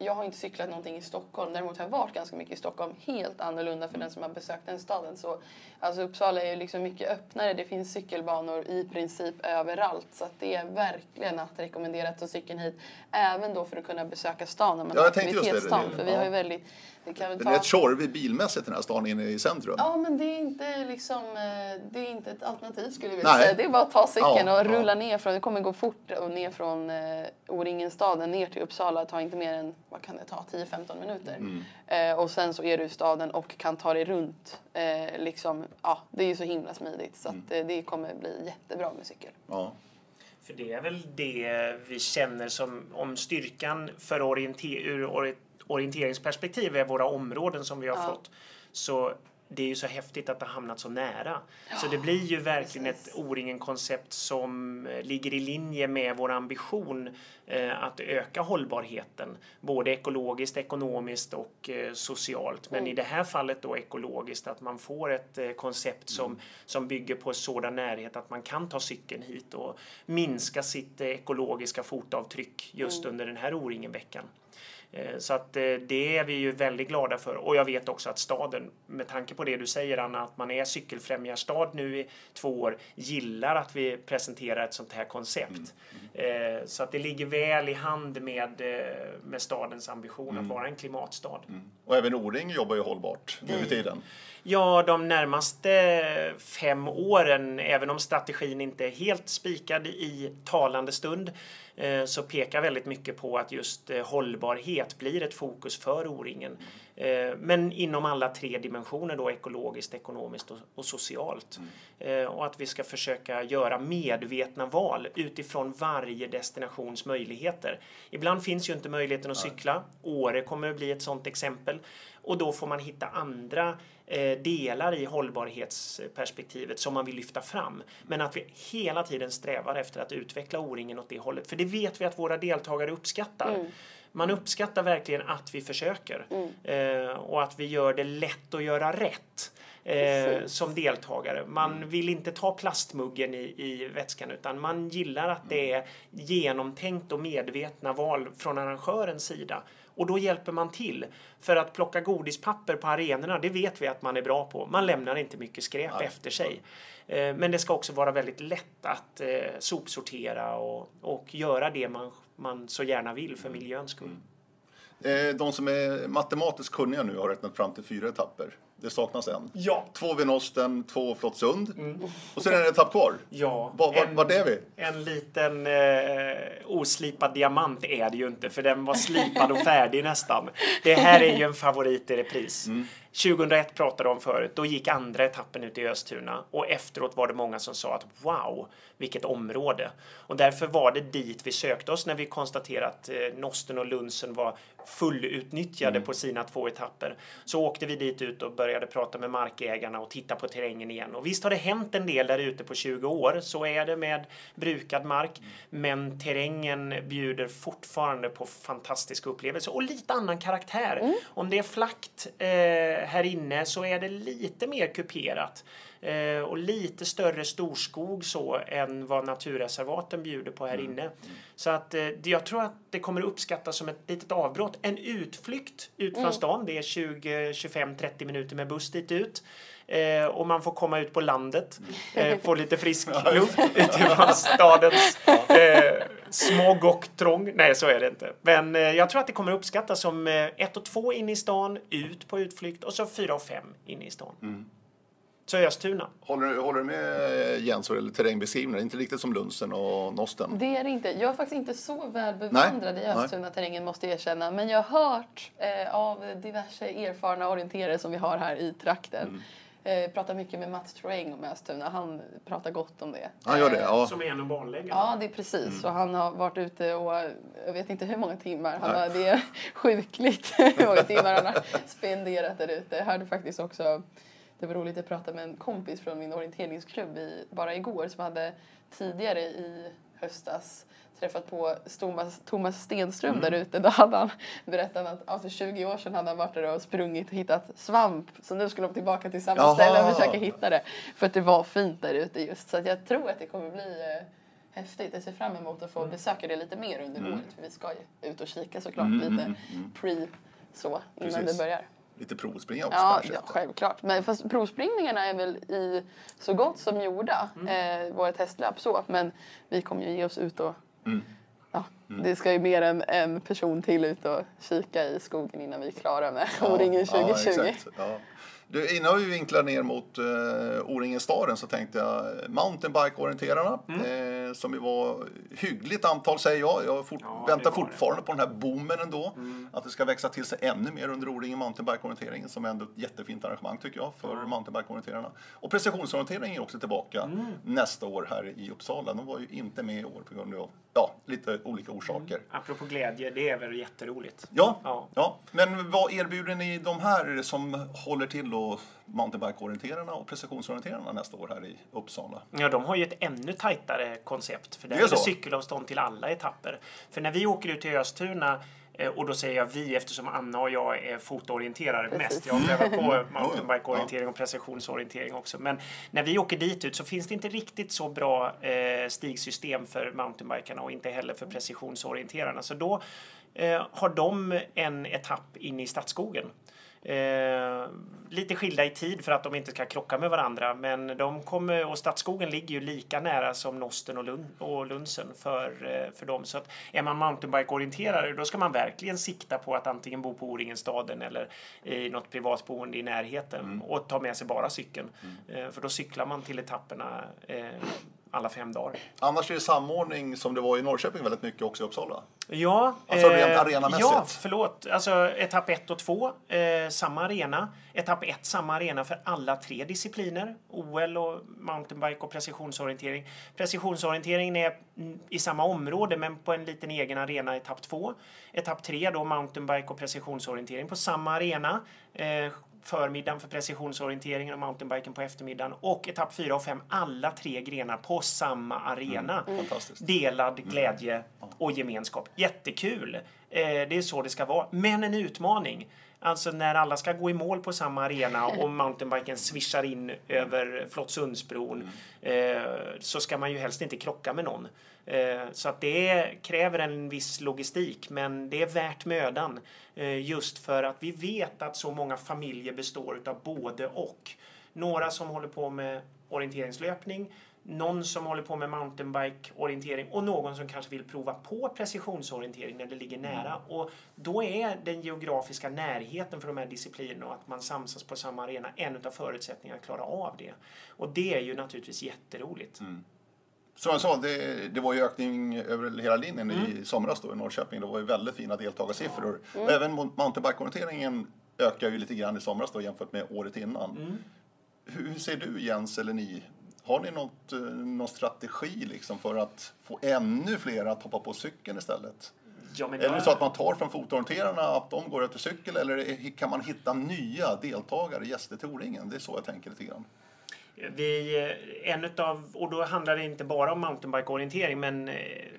jag har inte cyklat någonting i Stockholm, däremot har jag varit ganska mycket i Stockholm. Helt annorlunda för den som har besökt den staden. Så, alltså Uppsala är ju liksom mycket öppnare, det finns cykelbanor i princip överallt. Så det är verkligen att rekommendera att ta cykeln hit. Även då för att kunna besöka stan när man Ja, har. Det- För vi har ju väldigt... Det kan väl Den ta... är rätt tjorvig bilmässigt den här stan inne i centrum. Ja, men det är inte liksom, eh, det är inte ett alternativ skulle jag vilja Nej. säga. Det är bara att ta cykeln Ja, och ja. rulla ner från, det kommer gå fort och ner från eh, O-ringen-staden ner till Uppsala. Det tar inte mer än, vad kan det ta, 10-15 minuter. Mm. Eh, och sen så är du i staden och kan ta dig runt. Eh, liksom, ja, det är ju så himla smidigt så Mm. att, eh, det kommer bli jättebra med cykel. Ja. För det är väl det vi känner som om styrkan för orienter, ur orienteringsperspektiv är våra områden som vi har Ja. fått. Så det är ju så häftigt att det har hamnat så nära. så det blir ju verkligen precis. ett O-ringen-koncept som eh, ligger i linje med vår ambition eh, att öka hållbarheten. Både ekologiskt, ekonomiskt och eh, socialt. Men i det här fallet då ekologiskt, att man får ett eh, koncept som, som bygger på sådan närhet att man kan ta cykeln hit och minska sitt ekologiska fotavtryck just under den här O-ringen-veckan. Eh, Så att eh, det är vi ju väldigt glada för. Och jag vet också att staden, med tanke på det du säger Anna, att man är cykelfrämjarstad nu i två år, gillar att vi presenterar ett sånt här koncept. Eh, Så att det ligger väl i hand med, med stadens ambition att vara en klimatstad. Och även O-ring jobbar ju hållbart nu i tiden. Ja, de närmaste fem åren, även om strategin inte är helt spikad i talande stund, eh, så pekar väldigt mycket på att just eh, hållbarhet blir ett fokus för O-ringen. Eh, Men inom alla tre dimensioner då, ekologiskt, ekonomiskt och- socialt. Eh, Och att vi ska försöka göra medvetna val utifrån varje destinations möjligheter. Ibland finns ju inte möjligheten att cykla. Åre kommer att bli ett sådant exempel. Och då får man hitta andra delar i hållbarhetsperspektivet som man vill lyfta fram. Men att vi hela tiden strävar efter att utveckla O-ringen åt det hållet. För det vet vi att våra deltagare uppskattar. Man uppskattar verkligen att vi försöker eh, och att vi gör det lätt att göra rätt. Eh, som deltagare. Man vill inte ta plastmuggen i, i vätskan utan man gillar att det är genomtänkt och medvetna val från arrangörens sida. Och då hjälper man till. För att plocka godispapper på arenorna, det vet vi att man är bra på. Man lämnar inte mycket skräp Nej. efter sig. Eh, Men det ska också vara väldigt lätt att eh, sopsortera och, och göra det man, man så gärna vill för miljöns skull. Eh, De som är matematiskt kunniga nu har räknat fram till fyra etapper. Det saknas en. Ja. Två vid Nosten, två Flottsund. Och sen är det en etapp kvar. Ja, Var, var, en- vart är vi? En liten eh, oslipad diamant är det ju inte, för den var slipad och färdig nästan. Det här är ju en favorit i repris. 2001 pratade om förut, då gick andra etappen ut i Östuna och efteråt var det många som sa att wow, vilket område. Och därför var det dit vi sökte oss när vi konstaterade att eh, Nosten och Lunsen var fullutnyttjade på sina två etapper. Så åkte vi dit ut och började prata med markägarna och titta på terrängen igen. Och visst har det hänt en del där ute på 20 år, så är det med brukad mark. Men terrängen bjuder fortfarande på fantastiska upplevelser och lite annan karaktär. Om det är flackt eh, här inne så är det lite mer kuperat. Eh, och lite större storskog så än vad naturreservaten bjuder på här inne. Så att eh, jag tror att det kommer uppskattas som ett litet avbrott. En utflykt ut från stan, det är 20, 25, 30 minuter med buss dit ut. Eh, och man får komma ut på landet, eh, få lite frisk [laughs] luft utifrån stadens eh, smog och trång. Nej, så är det inte. Men eh, jag tror att det kommer uppskattas som eh, ett och två in i stan, ut på utflykt och så fyra och fem in i stan. Så Östuna. Håller, du- håller du med Jens vad det gäller terrängbeskrivningar? Inte riktigt som Lunsen och Nosten. Det är det inte. Jag är faktiskt inte så väl bevandrad Nej, i. Östuna-terrängen måste jag erkänna. Men jag har hört eh, av diverse erfarna orienterare som vi har här i trakten. Eh, pratar mycket med Mats Troeng om Östuna. Han pratar gott om det. Han gör det? Eh, Ja. Som är en av banläggarna. Ja, det är precis. Och han har varit ute och jag vet inte hur många timmar. Han har, det är [laughs] sjukligt [laughs] hur många timmar han har spenderat där ute. Jag hörde faktiskt också, det var roligt att prata med en kompis från min orienteringsklubb i, bara igår som hade tidigare i höstas träffat på Thomas, Thomas Stenström där ute. Då hade han berättat att ja, för 20 år sedan hade han varit där och sprungit och hittat svamp. Så nu skulle de tillbaka till samma Jaha. ställe och försöka hitta det. För att det var fint där ute just. Så att jag tror att det kommer bli eh, häftigt. Jag ser fram emot att få besöka det lite mer under året. För vi ska ju ut och kika såklart lite pre så innan Precis. det börjar. Lite provspringa också Ja, kanske? ja, självklart. Men fast provspringningarna är väl i så gott som gjorda, eh, våra testlöp så. Men vi kommer ju ge oss ut och Ja, Det ska ju mer än en person till ut och kika i skogen innan vi är klara med O-ringen 2020. Ja, exakt. Ja. Du, innan vi vinklar ner mot uh, O-ringen-staden så tänkte jag eh, mountainbike-orienterarna eh, som ju var hyggligt antal säger jag. Jag fort, Ja, väntar var det. fortfarande på den här boomen ändå. Att det ska växa till sig ännu mer under O-ringen mountainbike-orienteringen som är ändå ett jättefint arrangemang tycker jag för mountainbike-orienterarna. Och precisionsorienteringen är också tillbaka nästa år här i Uppsala. De var ju inte med i år på grund av ja, lite olika orsaker. Apropå glädje, det är väl jätteroligt. Ja, Ja. ja, men vad erbjuder ni de här som håller till också mountainbike-orienterarna och precisionsorienterarna nästa år här i Uppsala. Ja, de har ju ett ännu tajtare koncept. För där Det är är det cykelavstånd till alla etapper. För när vi åker ut till Östuna eh, och då säger jag vi eftersom Anna och jag är fotoorienterare mest. Jag har prövat på [laughs] mountainbike-orientering och precisionsorientering också. Men när vi åker dit ut så finns det inte riktigt så bra eh, stigsystem för mountainbikarna och inte heller för precisionsorienterarna. Så då eh, har de en etapp in i stadsskogen. Eh, lite skilda i tid för att de inte ska krocka med varandra. Men de kommer, och Stadsskogen ligger ju lika nära som Nosten och, Lund, och Lunsen för, eh, för dem. Så att är man mountainbike-orienterare då ska man verkligen sikta på att antingen bo på O-ringenstaden eller i något privatboende i närheten och ta med sig bara cykeln. Eh, för då cyklar man till etapperna eh, alla fem dagar. Annars är det samordning som det var i Norrköping väldigt mycket också i Uppsala. Ja, Alltså rent eh, arenamässigt. Ja, förlåt. Alltså etapp 1 och 2, eh, samma arena. Etapp 1, samma arena för alla tre discipliner. OL och mountainbike och precisionsorientering. Precisionsorienteringen är i samma område men på en liten egen arena etapp 2. Etapp 3 då mountainbike och precisionsorientering på samma arena. Eh, förmiddagen för precisionsorienteringen och mountainbiken på eftermiddagen. Och etapp 4 och 5, alla tre grenar på samma arena. Fantastiskt. Delad glädje och gemenskap. Jättekul! Eh, det är så det ska vara. Men en utmaning. Alltså när alla ska gå i mål på samma arena [laughs] och mountainbiken svischar in över Flottsundsbron eh, så ska man ju helst inte krocka med någon. Eh, så att det kräver en viss logistik men det är värt mödan. Eh, just för att vi vet att så många familjer består av både och. Några som håller på med orienteringslöpning, någon som håller på med mountainbike-orientering och någon som kanske vill prova på precisionsorientering när det ligger nära. Och då är den geografiska närheten för de här disciplinerna och att man samsas på samma arena en av förutsättningarna att klara av det. Och det är ju naturligtvis jätteroligt. Som jag sa, det, det var ju ökning över hela linjen i somras då i Norrköping. Det var ju väldigt fina deltagarsiffror. Och även mo- mountainbike-orienteringen ökar ju lite grann i somras då jämfört med året innan. Hur, hur ser du Jens, eller ni? Har ni något, eh, någon strategi liksom för att få ännu fler att hoppa på cykeln istället? Ja, men Eller är det så att man tar från fotoorienterarna att de går efter cykel eller kan man hitta nya deltagare, gäster till O-ringen? Det är så jag tänker lite grann. Vi, eh, en utav, och då handlar det inte bara om mountainbike-orientering men eh,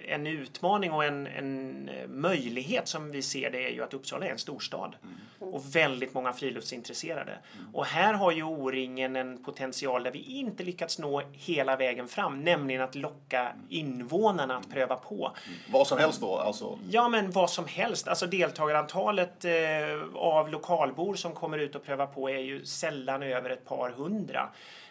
en utmaning och en, en eh, möjlighet som vi ser det är ju att Uppsala är en storstad och väldigt många friluftsintresserade. Och här har ju O-ringen en potential där vi inte lyckats nå hela vägen fram, nämligen att locka invånarna att pröva på. Vad som helst då, alltså. Ja, men vad som helst. Alltså deltagarantalet av lokalbor som kommer ut och prövar på är ju sällan över ett par hundra.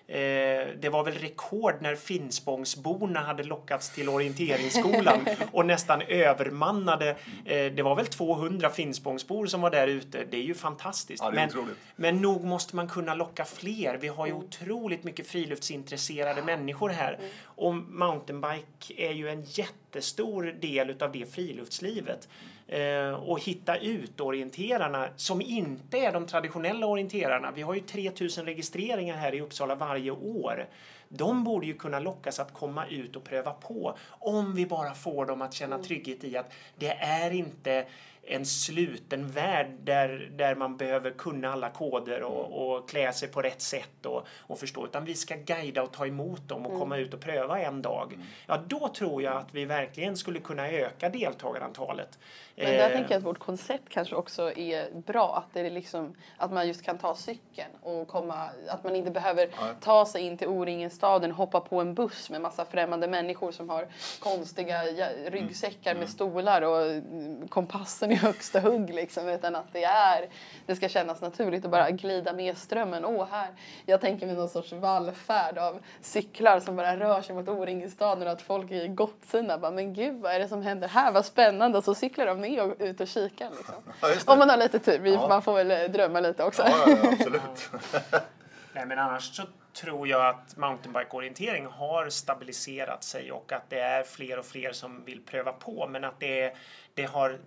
Eh, det var väl rekord när Finspångsborna hade lockats till orienteringsskolan [laughs] och nästan övermannade. Eh, det var väl 200 Finspångsbor som var där ute. Det är ju fantastiskt. Ja, är men, men nog måste man kunna locka fler. Vi har ju otroligt mycket friluftsintresserade människor här. Och mountainbike är ju en jättestor del utav det friluftslivet. Eh, och hitta ut orienterarna som inte är de traditionella orienterarna. Vi har ju 3000 registreringar här i Uppsala varje år. De borde ju kunna lockas att komma ut och pröva på om vi bara får dem att känna trygghet i att det är inte en sluten värld där, där man behöver kunna alla koder och, och klä sig på rätt sätt och, och förstå. Utan vi ska guida och ta emot dem och komma ut och pröva en dag. Ja, då tror jag att vi verkligen skulle kunna öka deltagarantalet. Men där Eh, tänker jag att vårt koncept kanske också är bra. Att, det är liksom, att man just kan ta cykeln och komma, att man inte behöver ta sig in till O-ringen-staden, hoppa på en buss med massa främmande människor som har konstiga ja, ryggsäckar med stolar och mm, kompassen högsta hugg liksom. Utan att det är, det ska kännas naturligt att bara glida med strömmen. Åh, här. Jag tänker mig någon sorts vallfärd av cyklar som bara rör sig mot O-ringen-staden och att folk är gottsinna. Bara, men gud, vad är det som händer här? Vad spännande. Och så cyklar de ner och ut och kikar liksom. [laughs] Ja. Om man har lite tur. Ja. Man får väl eh, drömma lite också. Ja, absolut. [laughs] [laughs] Nej, men annars så tror jag att mountainbike-orientering har stabiliserat sig och att det är fler och fler som vill pröva på. Men att det, det har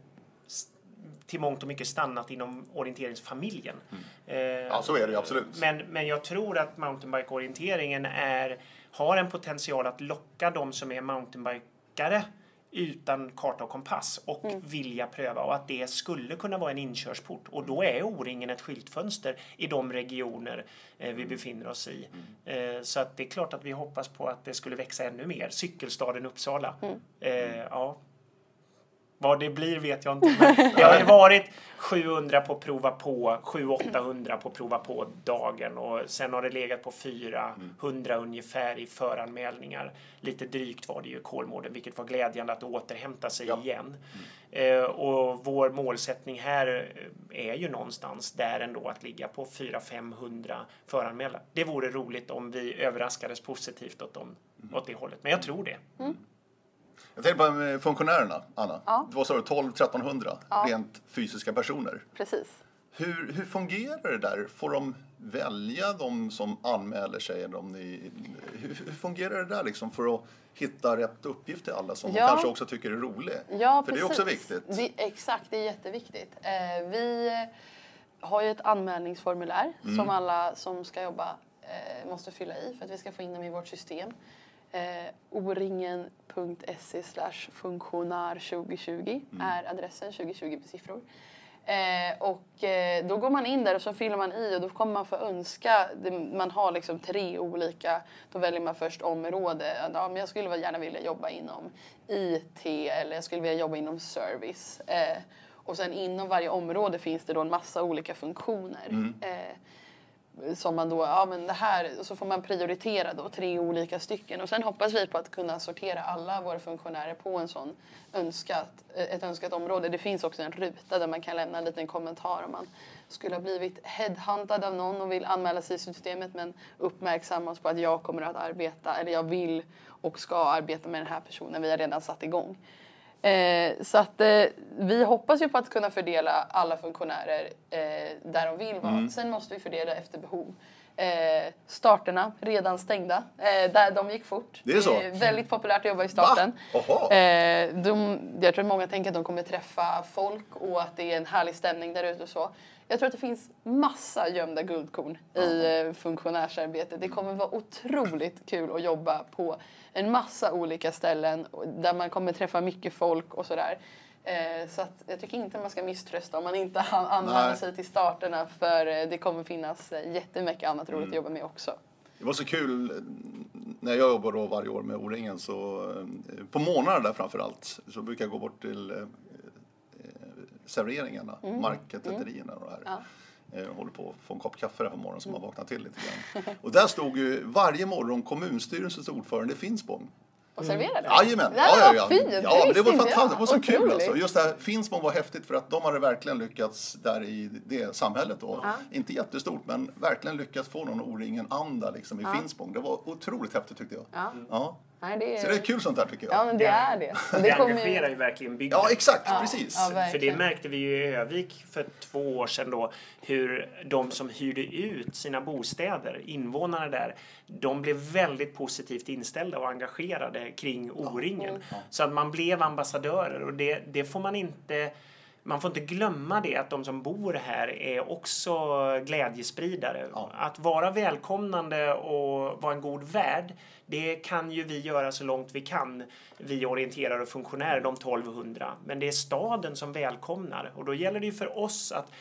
till mångt och mycket stannat inom orienteringsfamiljen. Eh, Ja, så är det ju absolut. Men, men jag tror att mountainbike-orienteringen är, har en potential att locka de som är mountainbikare utan karta och kompass och vilja pröva och att det skulle kunna vara en inkörsport. Och då är O-ringen ett skyltfönster i de regioner eh, vi befinner oss i. Eh, så att det är klart att vi hoppas på att det skulle växa ännu mer. Cykelstaden Uppsala. Eh, ja, vad det blir vet jag inte. Men [laughs] det har ju varit 700 på prova på, 700-800 på prova på dagen och sen har det legat på 400 ungefär i föranmälningar. Lite drygt var det ju Kolmården, vilket var glädjande att återhämta sig Ja. igen. Eh, och vår målsättning här eh, är ju någonstans där ändå att ligga på 400-500 föranmälda. Det vore roligt om vi överraskades positivt åt, dem, åt det hållet, men jag tror det. Jag tänker på eh, funktionärerna, Anna. Ja. Vad sa du, 12-1300 Ja. rent fysiska personer. Precis. Hur, hur fungerar det där? Får de välja de som anmäler sig? Ni, hur, hur fungerar det där liksom för att hitta rätt uppgift till alla som Ja. de kanske också tycker är rolig? Ja, för precis. det är också viktigt. Det, exakt, det är jätteviktigt. Eh, vi har ju ett anmälningsformulär Mm. som alla som ska jobba eh, måste fylla i för att vi ska få in dem i vårt system. Eh, oringen.se slash funktionär 2020 Mm. är adressen, 2020 med siffror. Eh, och eh, då går man in där och så fyller man i och då kommer man få önska. Det, man har liksom tre olika. Då väljer man först område. Ja, men jag skulle gärna vilja jobba inom IT eller jag skulle vilja jobba inom service. Eh, och sen inom varje område finns det då en massa olika funktioner. Eh, som man då, ja men det här, och så får man prioritera då tre olika stycken och sen hoppas vi på att kunna sortera alla våra funktionärer på en sån önskat, ett önskat område. Det finns också en ruta där man kan lämna en liten kommentar om man skulle ha blivit headhuntad av någon och vill anmäla sig i systemet men uppmärksammas på att jag kommer att arbeta, eller jag vill och ska arbeta med den här personen. Vi har redan satt igång. Eh, så att eh, vi hoppas ju på att kunna fördela alla funktionärer eh, där de vill vara. Sen måste vi fördela efter behov. Eh, starterna redan stängda, eh, där de gick fort. Det är så? väldigt populärt att jobba i starten. Eh, de, jag tror att många tänker att de kommer träffa folk och att det är en härlig stämning där ute och så. Jag tror att det finns massa gömda guldkorn i eh, funktionärsarbetet. Det kommer vara otroligt kul att jobba på en massa olika ställen där man kommer träffa mycket folk och sådär. Eh, så att jag tycker inte man ska misströsta om man inte [laughs] anmäler sig till starterna för eh, det kommer finnas jättemycket annat roligt att jobba med också. Det var så kul när jag jobbar då varje år med O-ringen så på morgnarna där framför allt så brukar jag gå bort till serveringarna, marketenterierna och det här. Ja. Eh, håller på att få en kopp kaffe där på morgonen så man vaknar till lite grann. [laughs] Och där stod ju varje morgon kommunstyrelsens ordförande i Finspång. Och serverade? Jajamän! Ja, Ja, ja, ja. fint! ja men det var jag. fantastiskt. Det var så kul Otroligt. alltså. Just det här, Finspång var häftigt för att de hade verkligen lyckats där i det samhället då. Ja. Inte jättestort men verkligen lyckats få någon O-ringen-anda liksom i Finspång. Det var otroligt häftigt tyckte jag. Ja. Ja. Nej, det Så det är kul sånt där tycker jag. Ja, men det är det. [laughs] Det, det engagerar ju... ju verkligen bygden. Ja, exakt, Ja, precis. ja, För det märkte vi ju i Övik för två år sedan då hur de som hyrde ut sina bostäder, invånarna där, de blev väldigt positivt inställda och engagerade kring O-ringen. Så att man blev ambassadörer och det, det får man inte man får inte glömma det att de som bor här är också glädjespridare. Ja. Att vara välkomnande och vara en god värd, det kan ju vi göra så långt vi kan, vi orienterare och funktionärer, de 1200. Men det är staden som välkomnar och då gäller det ju för oss att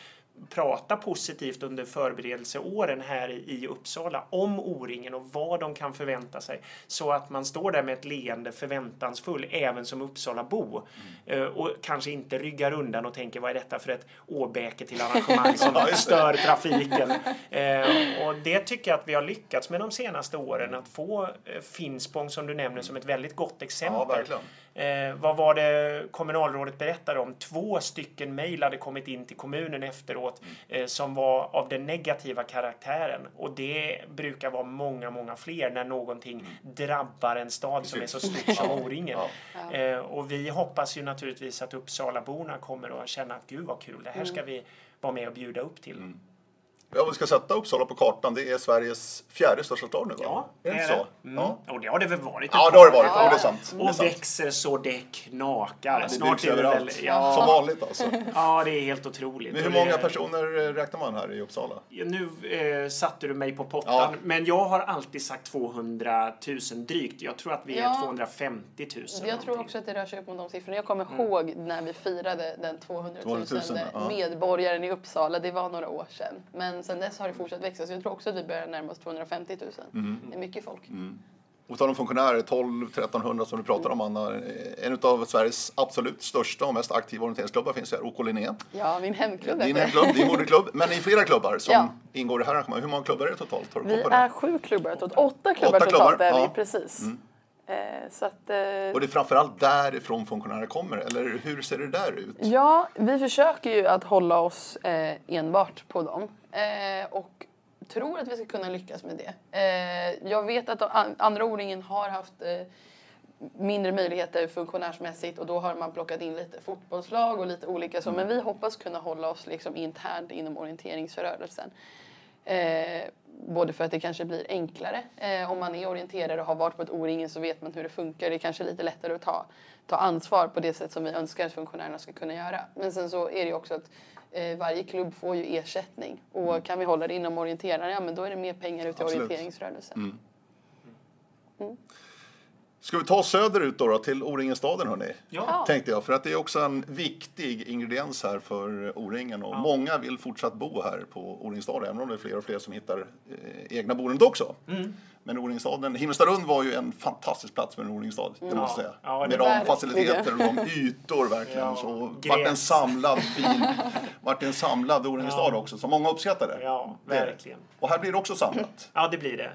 prata positivt under förberedelseåren här i Uppsala om O-ringen och vad de kan förvänta sig. Så att man står där med ett leende förväntansfull även som Uppsalabo eh, och kanske inte ryggar undan och tänker vad är detta för ett åbäke till [laughs] arrangemang som stör trafiken. Eh, och det tycker jag att vi har lyckats med de senaste åren att få eh, Finspång som du nämner som ett väldigt gott exempel. Ja. Eh, vad var det kommunalrådet berättade om? Två stycken mejl hade kommit in till kommunen efteråt eh, som var av den negativa karaktären. Och det brukar vara många, många fler när någonting drabbar en stad som är så stort som O-ringen. Ja. Eh, och vi hoppas ju naturligtvis att Uppsalaborna kommer att känna att gud vad kul, det här ska vi vara med och bjuda upp till. Ja, vi ska sätta Uppsala på kartan. Det är Sveriges fjärde största stad nu va? Ja, är det så? Mm. Ja. Och det har det väl varit. ja, det har det varit. Ja, det är sant. Det är Och sant. växer så det knakar. Det Snart byggs är det väl... överallt. Ja, Som vanligt alltså. ja, det är helt otroligt. Men hur Och det- många personer eh, räknar man här i Uppsala? Ja, Nu eh, satte du mig på pottan, Ja. men jag har alltid sagt 200 000 drygt. Jag tror att vi är Ja. 250 000. Jag tror någonting. också att det rör sig upp mot de siffrorna. Jag kommer Mm. ihåg när vi firade den 200 000, 200 000, ja. medborgaren i Uppsala. Det var några år sedan. Men sen dess har det fortsatt växa. Så jag tror också att vi börjar närma oss 250 000. Mm. Det är mycket folk. Och tal om funktionärer, 12-1300 som du pratar om Anna. eh, En av Sveriges absolut största och mest aktiva orienteringsklubbar finns här, OK Linné. Ja, min hemklubb Din hemklubb, din moderklubb. Men ni är flera klubbar som Ja. ingår i det här arrangemanget. Hur många klubbar är det totalt? Vi är sju klubbar totalt. Åtta klubbar Åtta totalt klubbar, är vi, ja. precis. Eh, så att, eh, Och det är framförallt därifrån funktionärer kommer, eller hur ser det där ut? Ja, vi försöker ju att hålla oss eh, enbart på dem. Eh, och tror att vi ska kunna lyckas med det. Eh, jag vet att andra O-ringen har haft eh, mindre möjligheter funktionärsmässigt och då har man plockat in lite fotbollslag och lite olika så. Men vi hoppas kunna hålla oss liksom internt inom orienteringsrörelsen. Både för att det kanske blir enklare. Eh, om man är orienterare och har varit på ett O-ringen så vet man hur det funkar. Det är kanske lite lättare att ta, ta ansvar på det sätt som vi önskar att funktionärerna ska kunna göra. Men sen så är det ju också att eh, varje klubb får ju ersättning. Och kan vi hålla det inom orienterare, ja men då är det mer pengar ut Absolut. orienteringsrörelsen. Ska vi ta oss söderut då, då till O-ringenstaden hörni? Ja. Tänkte jag, för att det är också en viktig ingrediens här för O-ringen och många vill fortsatt bo här på O-ringstaden, även om det är fler och fler som hittar eh, egna boendet också. Mm. Men O-ringstaden, Himmelstalund var ju en fantastisk plats för en O-ringstad, det måste jag säga. Ja, Med de faciliteter och de [laughs] ytor verkligen. Ja, så vart en samlad fin, [laughs] vart en samlad O-ringstad Ja. också, som många uppskattade. Ja, verkligen. Och här blir det också samlat. [clears throat] Ja, det blir det.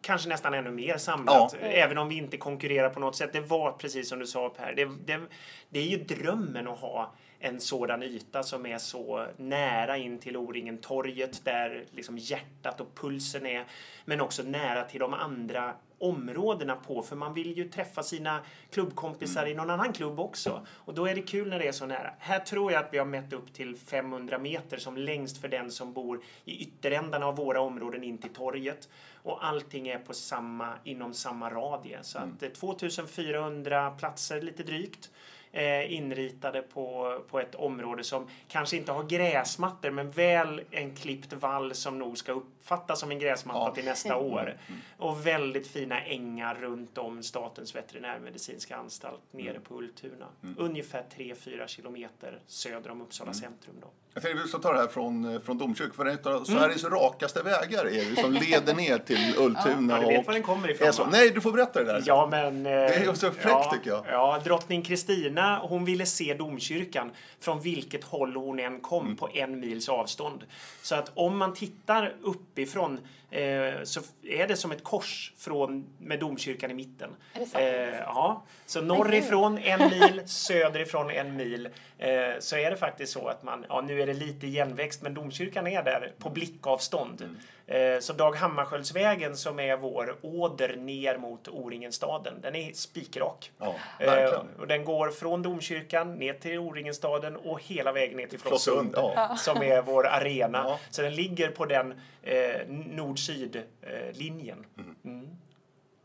Kanske nästan ännu mer samlat. Ja. Även om vi inte konkurrerar på något sätt. Det var precis som du sa Per. Det, det, det är ju drömmen att ha en sådan yta som är så nära in till O-ringen, torget där liksom hjärtat och pulsen är. Men också nära till de andra områdena på. För man vill ju träffa sina klubbkompisar i någon annan klubb också. Och då är det kul när det är så nära. Här tror jag att vi har mätt upp till 500 meter som längst för den som bor i ytterändarna av våra områden in till torget. Och allting är på samma, inom samma radie. Så att eh, 2400 platser lite drygt eh, inritade på, på ett område som kanske inte har gräsmattor men väl en klippt vall som nog ska uppfattas som en gräsmatta Ja. till nästa år. Och väldigt fina ängar runt om Statens veterinärmedicinska anstalt nere på Ultuna. Ungefär 3-4 kilometer söder om Uppsala centrum. Då. Jag tänkte vi ska ta det här från, eh, från domkyrkan, för det är en av Sveriges rakaste vägar är det, som leder ner till Ultuna. Ja, du vet och var den kommer ifrån, så. Nej, du får berätta det där. Ja, men... Det är ju så fräckt, tycker jag. Ja, drottning Kristina, hon ville se domkyrkan från vilket håll hon än kom Mm. på en mils avstånd. Så att om man tittar uppifrån eh, så är det som ett kors från, med domkyrkan i mitten. Är det sant? Eh, ja, så norrifrån en mil, [laughs] söderifrån en mil. Eh, så är det faktiskt så att man, ja nu är det lite igenväxt, men domkyrkan är där på blickavstånd. Mm. Eh, så Dag Hammarskjöldsvägen som är vår åder ner mot O-ringenstaden, den är spikrak. Ja, Eh, och den går från domkyrkan ner till O-ringenstaden och hela vägen ner till Flossund, Flossund ja. som är vår arena. Ja. Så den ligger på den eh, nord-syd-linjen.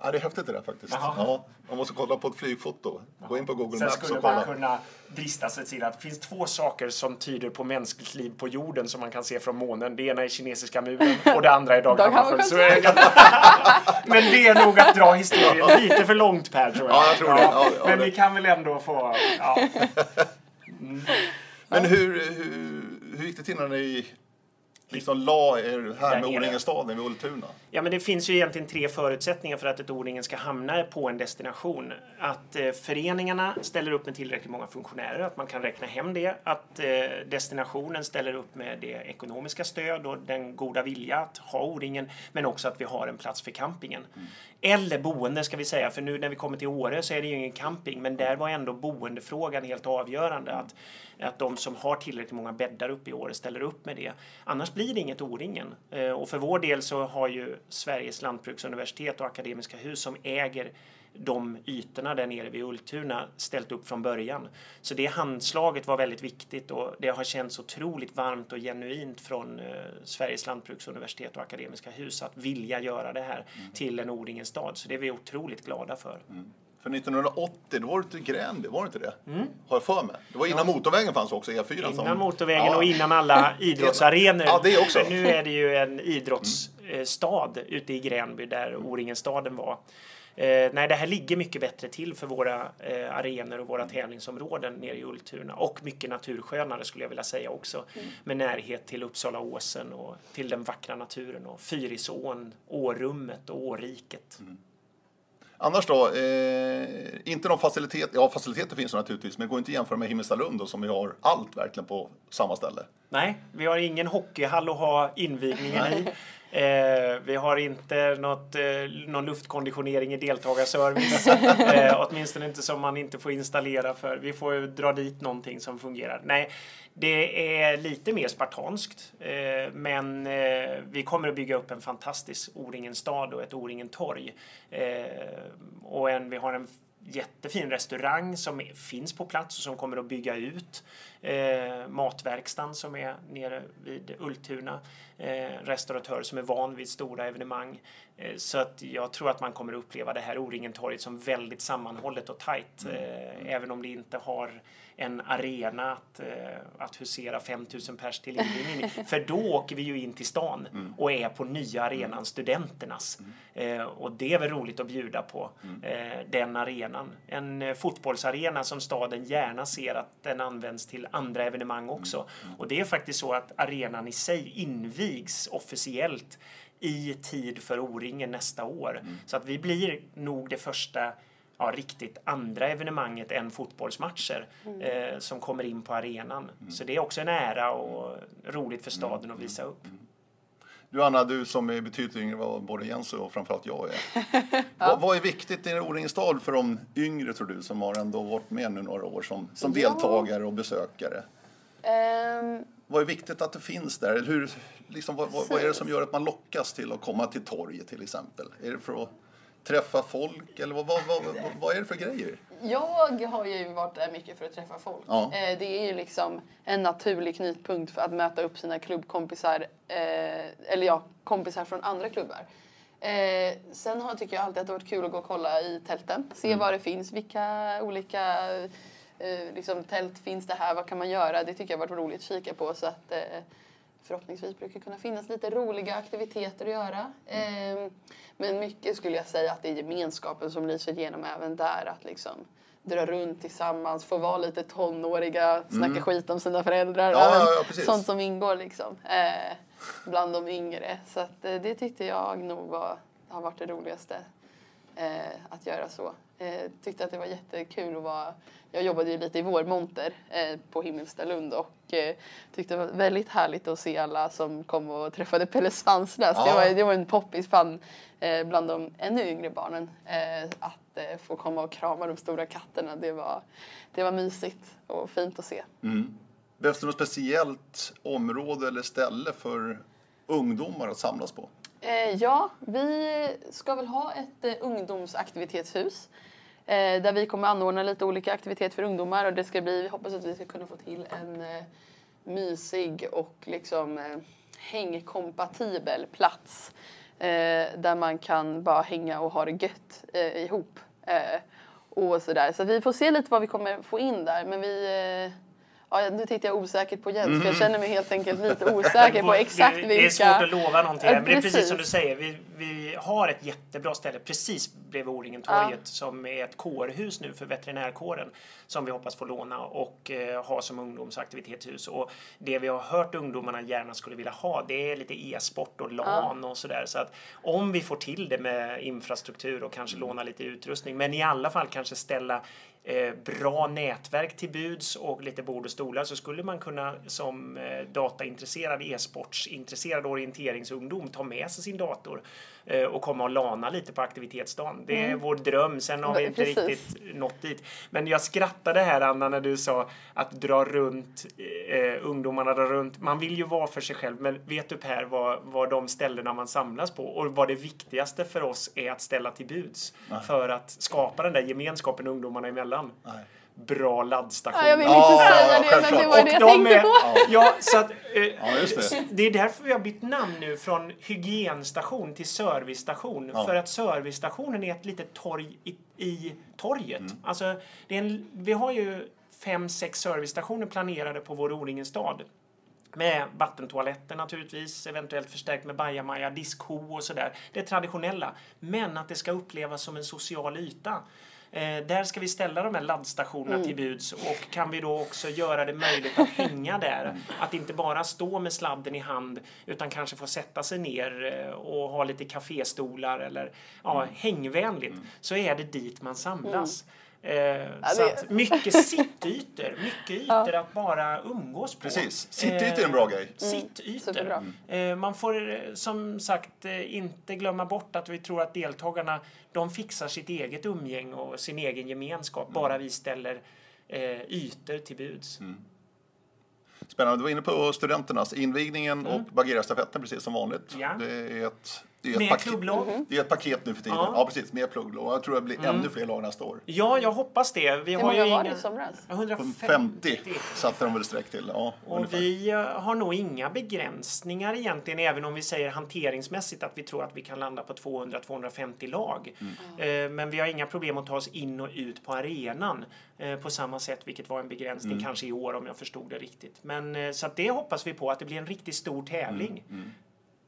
Ja, det är häftigt det där faktiskt. Jaha. Ja, man måste kolla på ett flygfoto. Gå in på Google Sen Maps skulle och man kolla. kunna drista sig till att det finns två saker som tyder på mänskligt liv på jorden som man kan se från månen. Det ena är kinesiska muren [laughs] och det andra är Dag Hammarskjöldsvägen. [laughs] Men det är nog att dra historien lite för långt Per tror jag. Ja, jag tror det. Ja, ja, Men det. vi kan väl ändå få... Ja. [laughs] Men hur, hur, hur gick det till när ni liksom la er här med. O-ringenstaden vid Ultuna? Ja, men det finns ju egentligen tre förutsättningar för att ett O-ringen ska hamna på en destination. Att eh, föreningarna ställer upp med tillräckligt många funktionärer, att man kan räkna hem det. Att eh, destinationen ställer upp med det ekonomiska stöd och den goda vilja att ha O-ringen, men också att vi har en plats för campingen. Eller boende ska vi säga, för nu när vi kommer till Åre så är det ju ingen camping, men där var ändå boendefrågan helt avgörande. Att, att de som har tillräckligt många bäddar uppe i Åre ställer upp med det. Annars blir inget O-ringen. Eh, och för vår del så har ju Sveriges lantbruksuniversitet och Akademiska hus som äger de ytorna där nere vid Ultuna ställt upp från början. Så det handslaget var väldigt viktigt och det har känts otroligt varmt och genuint från eh, Sveriges lantbruksuniversitet och Akademiska hus att vilja göra det här mm. till en O-ringens stad. Så det är vi otroligt glada för. Mm. För 1980, då var det till Gränby, var det inte det? Mm. Har jag för mig. Det var innan ja. motorvägen fanns också, E4. Innan som... motorvägen ja. och innan alla [laughs] idrottsarenor. Ja, det också. nu är det ju en idrottsstad mm. ute i Gränby där O-ringenstaden var. Eh, nej, det här ligger mycket bättre till för våra eh, arenor och våra tävlingsområden nere i Ultuna och mycket naturskönare skulle jag vilja säga också mm. med närhet till Uppsala åsen och till den vackra naturen och Fyrisån, Årummet och Åriket. Mm. Annars då, eh, inte någon facilitet, ja faciliteter finns det naturligtvis, men det går inte att jämföra med Himmelstalund då, som vi har allt verkligen på samma ställe. Nej, vi har ingen hockeyhall att ha invigningen i. Eh, vi har inte något, eh, någon luftkonditionering i deltagarservice. [laughs] eh, åtminstone inte som man inte får installera för. Vi får dra dit någonting som fungerar. Nej, det är lite mer spartanskt. Eh, men eh, vi kommer att bygga upp en fantastisk O-ringen stad och ett O-ringen torg. Eh, och en, vi har en jättefin restaurang som finns på plats och som kommer att bygga ut eh, matverkstan som är nere vid Ultuna. Eh, restauratör som är van vid stora evenemang. Eh, så att jag tror att man kommer att uppleva det här O-ringen-torget som väldigt sammanhållet och tajt. Mm. Eh, även om det inte har en arena att, eh, att husera 5000 pers till invigningen [laughs] För då åker vi ju in till stan mm. och är på nya arenan, mm. Studenternas. Mm. Eh, och det är väl roligt att bjuda på, mm. eh, den arenan. En eh, fotbollsarena som staden gärna ser att den används till andra evenemang också. Mm. Mm. Och det är faktiskt så att arenan i sig invigs officiellt i tid för O-ringen nästa år. Så att vi blir nog det första ja, riktigt andra evenemanget än fotbollsmatcher mm. eh, som kommer in på arenan. Mm. Så det är också en ära och roligt för staden mm. att visa upp. Mm. Du Anna, du som är betydligt yngre vad både Jens och framförallt jag är. [laughs] ja. vad, vad, är viktigt i O-Ringens stad för de yngre tror du som har ändå varit med nu några år som, som ja. deltagare och besökare? Um... Vad är viktigt att det finns där? Hur, liksom, vad, vad, är det som gör att man lockas till att komma till torget till exempel? Är det för att träffa folk eller vad, vad, vad, vad, är det för grejer? Jag har ju varit där mycket för att träffa folk. Ja. Eh, det är ju liksom en naturlig knutpunkt för att möta upp sina klubbkompisar, eh, eller ja, kompisar från andra klubbar. Eh, sen har, tycker jag alltid att det har varit kul att gå och kolla i tälten, se mm. vad det finns, vilka olika liksom, tält finns det här, vad kan man göra? Det tycker jag har varit roligt att kika på så att förhoppningsvis brukar kunna finnas lite roliga aktiviteter att göra. Mm. Men mycket skulle jag säga att det är gemenskapen som lyser igenom även där. Att liksom dra runt tillsammans, få vara lite tonåriga, snacka mm. skit om sina föräldrar. Ja, ja, ja, sånt som ingår liksom. Eh, bland de yngre. Så att, eh, det tyckte jag nog var, har varit det roligaste. Eh, att göra så. Eh, tyckte att det var jättekul att vara jag jobbade ju lite i vårmonter eh, på Himmelstalund och eh, tyckte det var väldigt härligt att se alla som kom och träffade Pelle Svanslös. Ja. Det, var, det var en poppis fan eh, bland de ännu yngre barnen eh, att eh, få komma och krama de stora katterna. Det var, det var mysigt och fint att se. Mm. Behövs det något speciellt område eller ställe för ungdomar att samlas på? Eh, ja, vi ska väl ha ett ungdomsaktivitetshus Eh, där vi kommer anordna lite olika aktiviteter för ungdomar och det ska bli, vi hoppas att vi ska kunna få till en eh, mysig och liksom eh, hängkompatibel plats eh, där man kan bara hänga och ha det gött eh, ihop. Eh, och sådär. Så vi får se lite vad vi kommer få in där men vi eh, Ja, nu tittar jag osäkert på Jens mm. för jag mm. känner mig helt enkelt lite osäker på exakt [laughs] vilka... Det är svårt att lova någonting här, men det är precis som du säger. Vi, vi har ett jättebra ställe precis bredvid O-ringen-torget ja. som är ett kårhus nu för veterinärkåren som vi hoppas få låna och eh, ha som ungdomsaktivitetshus. Och det vi har hört ungdomarna gärna skulle vilja ha det är lite e-sport och LAN ja. och sådär. Så att om vi får till det med infrastruktur och kanske mm. låna lite utrustning men i alla fall kanske ställa Eh, bra nätverk till buds och lite bord och stolar så skulle man kunna som eh, dataintresserad, e-sportsintresserad orienteringsungdom ta med sig sin dator och komma och lana lite på aktivitetsdagen. Det är Mm. vår dröm. Sen har vi inte Precis. riktigt nått dit. Men jag skrattade här Anna när du sa att dra runt, eh, ungdomarna drar runt. Man vill ju vara för sig själv, men vet du Per vad, vad de ställena man samlas på och vad det viktigaste för oss är att ställa till buds för att skapa den där gemenskapen ungdomarna emellan? Nej. Bra laddstationer. Ja, jag vill inte Ja, säga ja, det, men det var det jag de tänkte är- på. Ja, så att, eh, [laughs] Ja, just det. det är därför vi har bytt namn nu från hygienstation till servicestation. Ja. För att servicestationen är ett litet torg i, i torget. Mm. Alltså, det är en, vi har ju fem, sex servicestationer planerade på vår O-ringen stad. Med vattentoaletter naturligtvis, eventuellt förstärkt med bajamaja, diskho och sådär. Det är traditionella. Men att det ska upplevas som en social yta. Eh, där ska vi ställa de här laddstationerna till buds och kan vi då också göra det möjligt att hänga där. Att inte bara stå med sladden i hand utan kanske få sätta sig ner eh, och ha lite kaféstolar eller ja, hängvänligt. Så är det dit man samlas. Eh, så det- att mycket sittytor, mycket ytor att bara umgås på. Precis. Sittytor är en bra grej. Sittytor. superbra. Eh, man får eh, som sagt eh, inte glömma bort att vi tror att deltagarna de fixar sitt eget umgänge och sin egen gemenskap bara vi ställer eh, ytor till buds. Spännande. Du var inne på studenternas invigningen och Bagheera-stafetten precis som vanligt. Mm. Ja. Det är ett, det är ett Med paket. klubblov. Det är ett paket nu för tiden. Ja. Mm. Ja, precis. Med plugglov. Jag tror det blir ännu fler lag nästa år. Ja, jag hoppas det. Vi Hur har ju många var det i somras? 150. 50 satte de väl streck till. Ja, Och ungefär. vi eh, har nog inga begränsningar egentligen, även om vi säger hanteringsmässigt att vi tror att vi kan landa på 200-250 lag. Mm. Eh, Men vi har inga problem att ta oss in och ut på arenan eh, på samma sätt, vilket var en begränsning Mm. kanske i år om jag förstod det riktigt. Men så att det hoppas vi på, att det blir en riktigt stor tävling. Mm,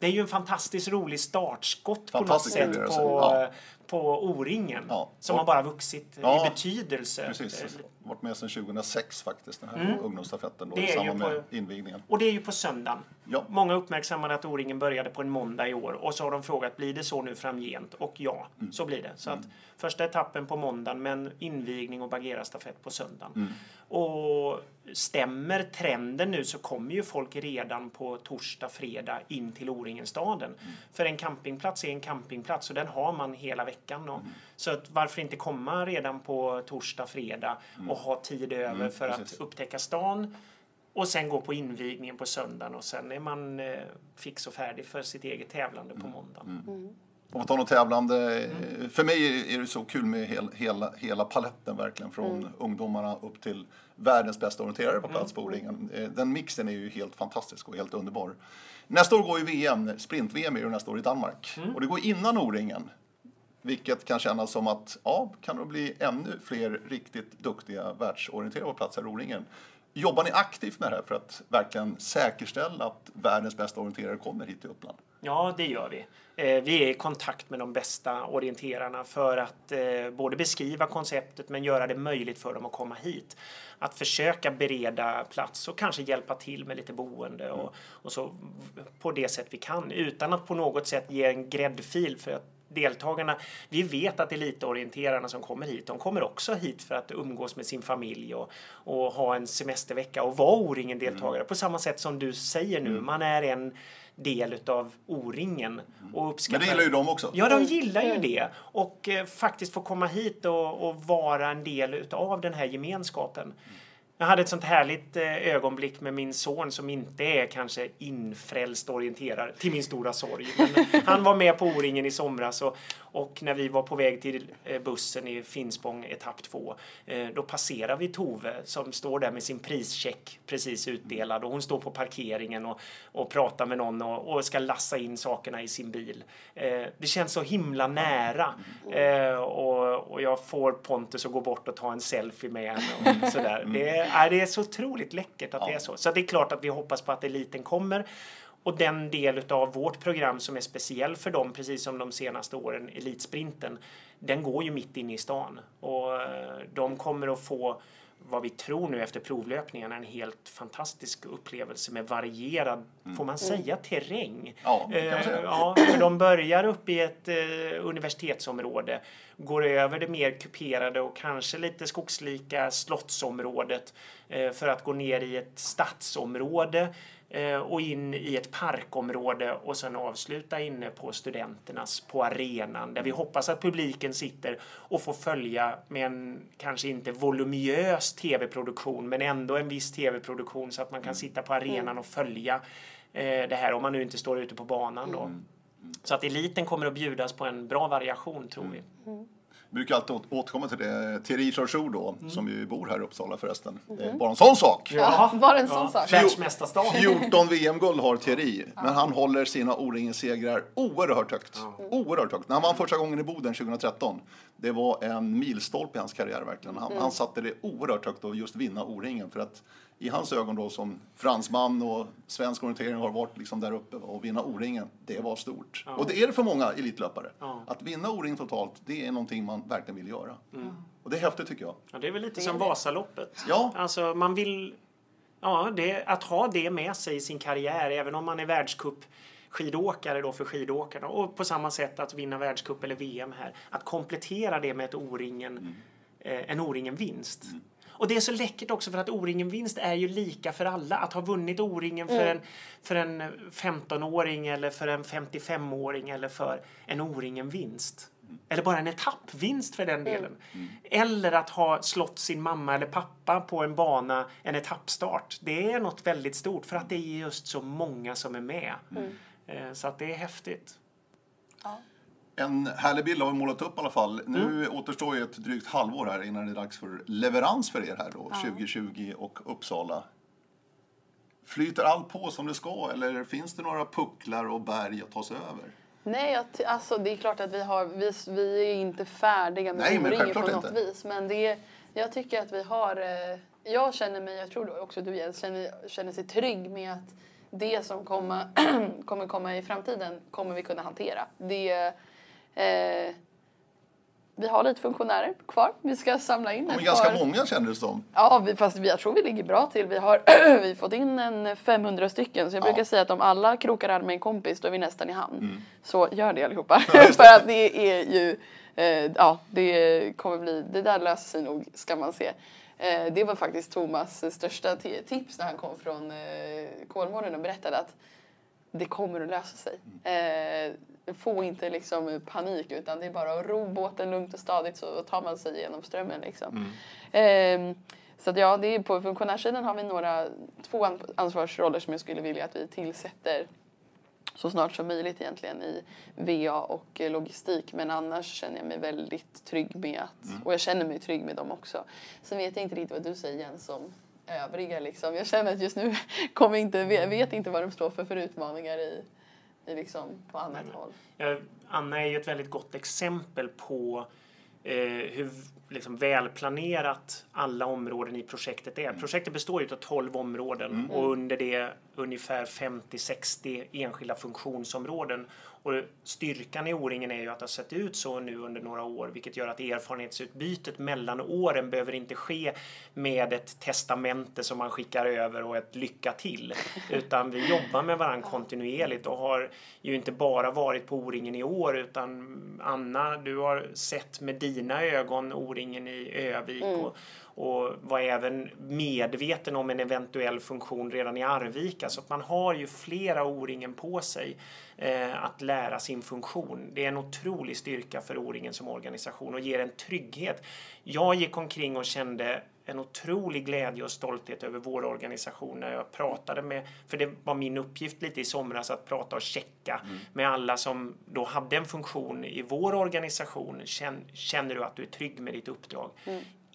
Det är ju en fantastiskt rolig startskott på något sätt på, Ja. På O-ringen. Ja. Som har bara vuxit Ja, i betydelse. Precis. Varit med sedan 2006 faktiskt, den här ungdomsstafetten då, i samband på- med invigningen. Och det är ju på söndagen. Ja. Många uppmärksammade att O-ringen började på en måndag i år och så har de frågat blir det så nu framgent? Och ja, Mm. så blir det. Så att första etappen på måndagen men invigning och Bagheera-stafett på söndagen. Mm. Och stämmer trenden nu så kommer ju folk redan på torsdag, fredag in till O-ringen-staden. Mm. För en campingplats är en campingplats och den har man hela veckan. Och, Så att varför inte komma redan på torsdag, fredag och ha tid över för precis. att upptäcka stan och sen gå på invigningen på söndagen och sen är man eh, fix och färdig för sitt eget tävlande på måndagen. Om man tar något tävlande, eh, för mig är det så kul med hel, hela, hela paletten verkligen från ungdomarna upp till världens bästa orienterare på plats på O-ringen. Eh, Den mixen är ju helt fantastisk och helt underbar. Nästa år går ju VM, sprint-VM är ju nästa år i Danmark och det går innan O-ringen. Vilket kan kännas som att, ja, kan det bli ännu fler riktigt duktiga världsorienterare på plats här i O-ringen. Jobbar ni aktivt med det här för att verkligen säkerställa att världens bästa orienterare kommer hit till Uppland? Ja, det gör vi. Eh, vi är i kontakt med de bästa orienterarna för att eh, både beskriva konceptet men göra det möjligt för dem att komma hit. Att försöka bereda plats och kanske hjälpa till med lite boende och, och så på det sätt vi kan utan att på något sätt ge en gräddfil för att deltagarna, vi vet att elitorienterarna som kommer hit, de kommer också hit för att umgås med sin familj och, och ha en semestervecka och vara O-ringen-deltagare på samma sätt som du säger nu. Man är en del utav O-ringen och uppskattar... Men det gillar ju de också. Ja, de gillar ju det. Och eh, faktiskt få komma hit och, och vara en del utav den här gemenskapen. Jag hade ett sånt härligt eh, ögonblick med min son som inte är kanske infrälst orienterad, till min stora sorg. Men [laughs] han var med på O-ringen i somras och, och när vi var på väg till eh, bussen i Finspång etapp 2 eh, då passerar vi Tove som står där med sin prischeck precis utdelad och hon står på parkeringen och, och pratar med någon och, och ska lassa in sakerna i sin bil. Det känns så himla nära eh, och, och jag får Pontus att gå bort och ta en selfie med henne och sådär. Det, är, det är så otroligt läckert att det är så. Så det är klart att vi hoppas på att eliten kommer. Och den del av vårt program som är speciell för dem, precis som de senaste åren, Elitsprinten, den går ju mitt inne i stan. Och eh, de kommer att få vad vi tror nu efter provlöpningen är en helt fantastisk upplevelse med varierad, får man säga, terräng. Ja, det kan man Eh, säga. ja, för de börjar uppe i ett eh, universitetsområde, går över det mer kuperade och kanske lite skogslika slottsområdet eh, för att gå ner i ett stadsområde och in i ett parkområde och sen avsluta inne på studenternas, på arenan där vi hoppas att publiken sitter och får följa med en kanske inte voluminös tv-produktion men ändå en viss tv-produktion så att man kan sitta på arenan och följa eh, det här om man nu inte står ute på banan då. Så att eliten kommer att bjudas på en bra variation tror vi. Vi brukar alltid åt- återkomma till det. Thierry Chauchou då, Mm. som ju bor här i Uppsala förresten. Är bara en sån sak. Ja, bara en sån sak. Världsmästarstad. 14 VM-guld har Thierry, men han håller sina O-ringen-segrar oerhört högt. Oerhört högt. När han vann första gången i Boden 2013, det var en milstolpe i hans karriär verkligen. Han, han satte det oerhört högt att just vinna O-ringen för att i hans ögon då som fransman och svensk orientering har varit liksom där uppe och vinna O-ringen, det var stort. Och det är det för många elitlöpare. Att vinna O-ring totalt, det är någonting man verkligen vill göra. Och det är häftigt tycker jag. Ja, det är väl lite som Vasaloppet. Ja. Alltså man vill... Ja, det, att ha det med sig i sin karriär, även om man är världscup skidåkare då för skidåkarna och på samma sätt att vinna världscup eller VM här. Att komplettera det med ett O-ringen, eh, en O-ringen-vinst. Och det är så läckert också för att O-ringen-vinst är ju lika för alla. Att ha vunnit O-ringen för, en, för en 15-åring eller för en 55-åring eller för en O-ringen-vinst. Eller bara en etappvinst för den delen. Eller att ha slått sin mamma eller pappa på en bana, en etappstart. Det är något väldigt stort för att det är just så många som är med. Eh, Så att det är häftigt. En härlig bild har vi målat upp i alla fall. Nu återstår ju ett drygt halvår här innan det är dags för leverans för er här då, 2020 och Uppsala. Flyter allt på som det ska eller finns det några pucklar och berg att ta sig över? Nej, alltså det är klart att vi har, vi, vi är inte färdiga med Nej, men på något inte. vis. Men det är, jag tycker att vi har, eh, jag känner mig, jag tror också du Jens, känner, känner sig trygg med att det som komma, [clears throat] kommer komma i framtiden kommer vi kunna hantera. Det, eh, vi har lite funktionärer kvar. Vi ska samla in Men ett ganska par- många kändes som. Ja, vi, fast vi, jag tror vi ligger bra till. Vi har [clears throat] vi fått in en 500 stycken. Så jag Ja. brukar säga att om alla krokar arm med en kompis då är vi nästan i hamn. Mm. Så gör det allihopa. [laughs] För att det är ju, eh, ja det kommer bli, det där löser sig nog ska man se. Eh, det var faktiskt Thomas största ti- tips när han kom från eh, Kolmården och berättade att det kommer att lösa sig. Eh, få inte liksom panik utan det är bara att ro båten lugnt och stadigt så tar man sig igenom strömmen. Liksom. Eh, så att ja, det är på funktionärssidan har vi några, två an- ansvarsroller som jag skulle vilja att vi tillsätter så snart som möjligt egentligen i VA och logistik. Men annars känner jag mig väldigt trygg med att, och jag känner mig trygg med dem också. Sen vet jag inte riktigt vad du säger Jens om övriga liksom. Jag känner att just nu [laughs] kommer inte, vet inte vad de står för för utmaningar i, i liksom på annat håll. Eh, Anna är ju ett väldigt gott exempel på eh, hur liksom välplanerat alla områden i projektet är. Projektet består ju av 12 områden och under det ungefär 50-60 enskilda funktionsområden. Och styrkan i O-ringen är ju att det har sett ut så nu under några år vilket gör att erfarenhetsutbytet mellan åren behöver inte ske med ett testamente som man skickar över och ett lycka till. Utan vi jobbar med varandra kontinuerligt och har ju inte bara varit på O-ringen i år utan Anna, du har sett med dina ögon O-ringen i Övik och, och var även medveten om en eventuell funktion redan i Arvika. Så att man har ju flera O-ringen på sig eh, att lära sin funktion. Det är en otrolig styrka för O-ringen som organisation och ger en trygghet. Jag gick omkring och kände en otrolig glädje och stolthet över vår organisation när jag pratade med, för det var min uppgift lite i somras att prata och checka med alla som då hade en funktion i vår organisation. Känn, känner du att du är trygg med ditt uppdrag?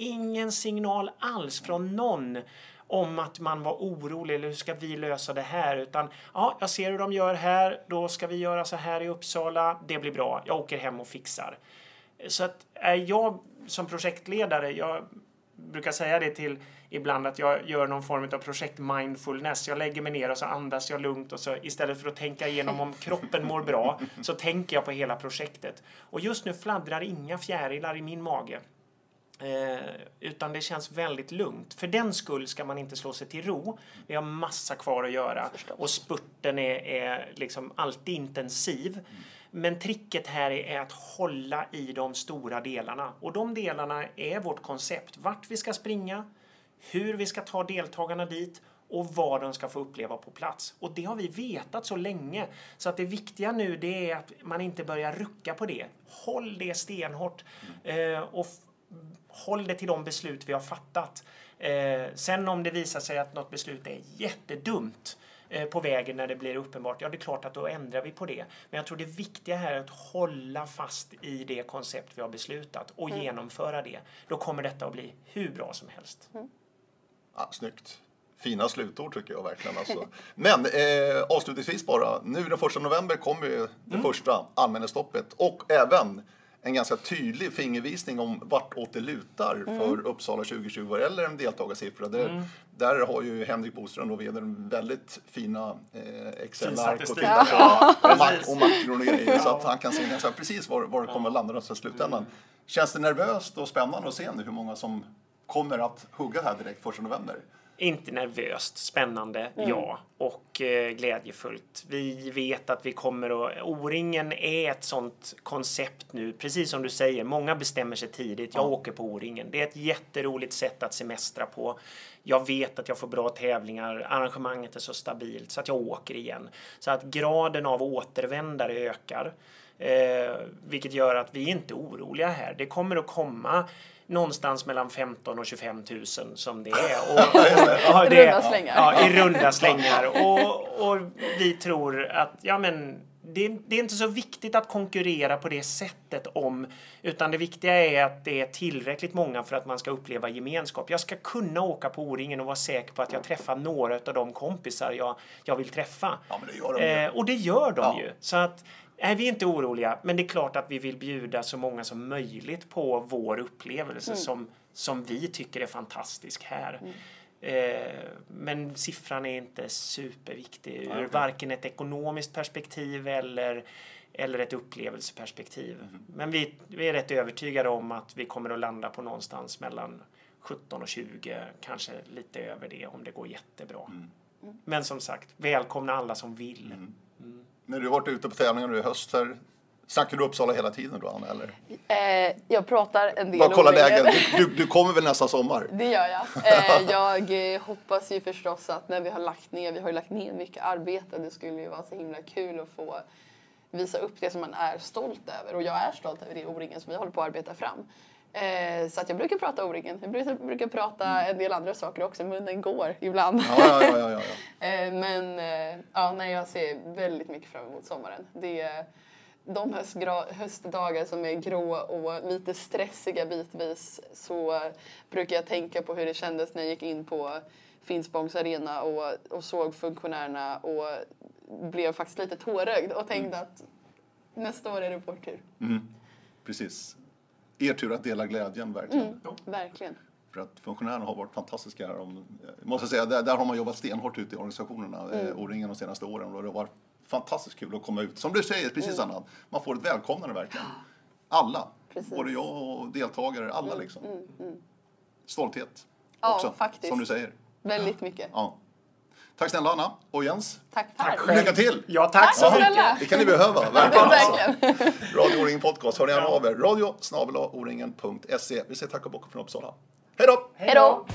Ingen signal alls från någon om att man var orolig eller hur ska vi lösa det här? Utan ja, jag ser hur de gör här, då ska vi göra så här i Uppsala, det blir bra, jag åker hem och fixar. Så att är jag som projektledare, jag brukar säga det till ibland att jag gör någon form av projekt mindfulness. Jag lägger mig ner och så andas jag lugnt och så istället för att tänka igenom om kroppen mår bra så tänker jag på hela projektet. Och just nu fladdrar inga fjärilar i min mage. Eh, utan det känns väldigt lugnt. För den skull ska man inte slå sig till ro. Vi har massa kvar att göra Förstås. och spurten är, är liksom alltid intensiv. Men tricket här är att hålla i de stora delarna. Och de delarna är vårt koncept. Vart vi ska springa, hur vi ska ta deltagarna dit och vad de ska få uppleva på plats. Och det har vi vetat så länge. Så att det viktiga nu det är att man inte börjar rucka på det. Håll det stenhårt eh, och håll det till de beslut vi har fattat. Eh, sen om det visar sig att något beslut är jättedumt eh, på vägen när det blir uppenbart, ja det är klart att då ändrar vi på det. Men jag tror det viktiga här är att hålla fast i det koncept vi har beslutat och genomföra det. Då kommer detta att bli hur bra som helst. Ja, snyggt. Fina slutord tycker jag verkligen. Alltså. [laughs] Men eh, avslutningsvis bara, nu den första november kommer ju det första anmälningsstoppet och även en ganska tydlig fingervisning om vartåt det lutar för Uppsala 2020 vad gäller en deltagarsiffra. Där, där har ju Henrik Boström och vd väldigt fina eh, Excel-ark och statistik. titta på Ja, [laughs] och, och makron och grejer så att han kan se ganska precis var, var det kommer att landa i slutändan. Känns det nervöst och spännande att se nu hur många som kommer att hugga här direkt första november? Inte nervöst, spännande, ja. Och eh, glädjefullt. Vi vet att vi kommer att... O-ringen är ett sånt koncept nu, precis som du säger. Många bestämmer sig tidigt. Jag åker på O-ringen. Det är ett jätteroligt sätt att semestra på. Jag vet att jag får bra tävlingar. Arrangemanget är så stabilt så att jag åker igen. Så att graden av återvändare ökar. Eh, vilket gör att vi inte är oroliga här. Det kommer att komma någonstans mellan 15 och 25 000 som det är. [laughs] Och, ja, I det- runda slängar. Ja, i runda slängar. [laughs] Och, och vi tror att ja, men, det, det är inte så viktigt att konkurrera på det sättet om, utan det viktiga är att det är tillräckligt många för att man ska uppleva gemenskap. Jag ska kunna åka på O-ringen och vara säker på att jag träffar några av de kompisar jag, jag vill träffa. Ja, men det gör de ju. Eh, och det gör de Ja. ju. Så att är vi inte oroliga, men det är klart att vi vill bjuda så många som möjligt på vår upplevelse som, som vi tycker är fantastisk här. Eh, men siffran är inte superviktig ur varken ett ekonomiskt perspektiv eller, eller ett upplevelseperspektiv. Men vi, vi är rätt övertygade om att vi kommer att landa på någonstans mellan 17 och 20, kanske lite över det om det går jättebra. Men som sagt, välkomna alla som vill. När du har varit ute på tävlingar nu i höst här, snackar du Uppsala hela tiden då Anna? Eller? Eh, jag pratar en del Bara kolla läget. Du, du, du kommer väl nästa sommar? Det gör jag. Eh, [laughs] jag eh, hoppas ju förstås att när vi har lagt ner, vi har ju lagt ner mycket arbete, det skulle ju vara så himla kul att få visa upp det som man är stolt över. Och jag är stolt över det O-ringen som vi håller på att arbeta fram. Eh, så att jag brukar prata O-ringen. Jag brukar, brukar prata en del andra saker också, munnen går ibland. Ja, ja, ja. [laughs] Eh, men eh, ja, nej, jag ser väldigt mycket fram emot sommaren. Det är de höstdagar som är grå och lite stressiga bitvis så brukar jag tänka på hur det kändes när jag gick in på Finspångs arena och, och såg funktionärerna och blev faktiskt lite tårögd och tänkte att nästa år är det vår tur. Precis. Er tur att dela glädjen verkligen. Verkligen. För att funktionärerna har varit fantastiska. Här måste säga, där, där har man jobbat stenhårt ute i organisationerna, Mm. eh, O-ringen de senaste åren. Och det har varit fantastiskt kul att komma ut. Som du säger, precis Anna, man får ett välkomnande verkligen. Alla, Mm. Precis. Mm, både jag och deltagare, alla liksom. Stolthet Ja, också, faktiskt. som du säger. Väldigt mycket. Ja. Tack snälla Anna och Jens. Tack, Tack själv. Lycka till! Ja, tack så Tack mycket. snälla. Det kan ni behöva, verkligen. [laughs] Verkligen. Radio O-ringen podcast, hör gärna av er. Radio oringen.se. Vi säger tack och bock från Uppsala. Hej då! Hej då!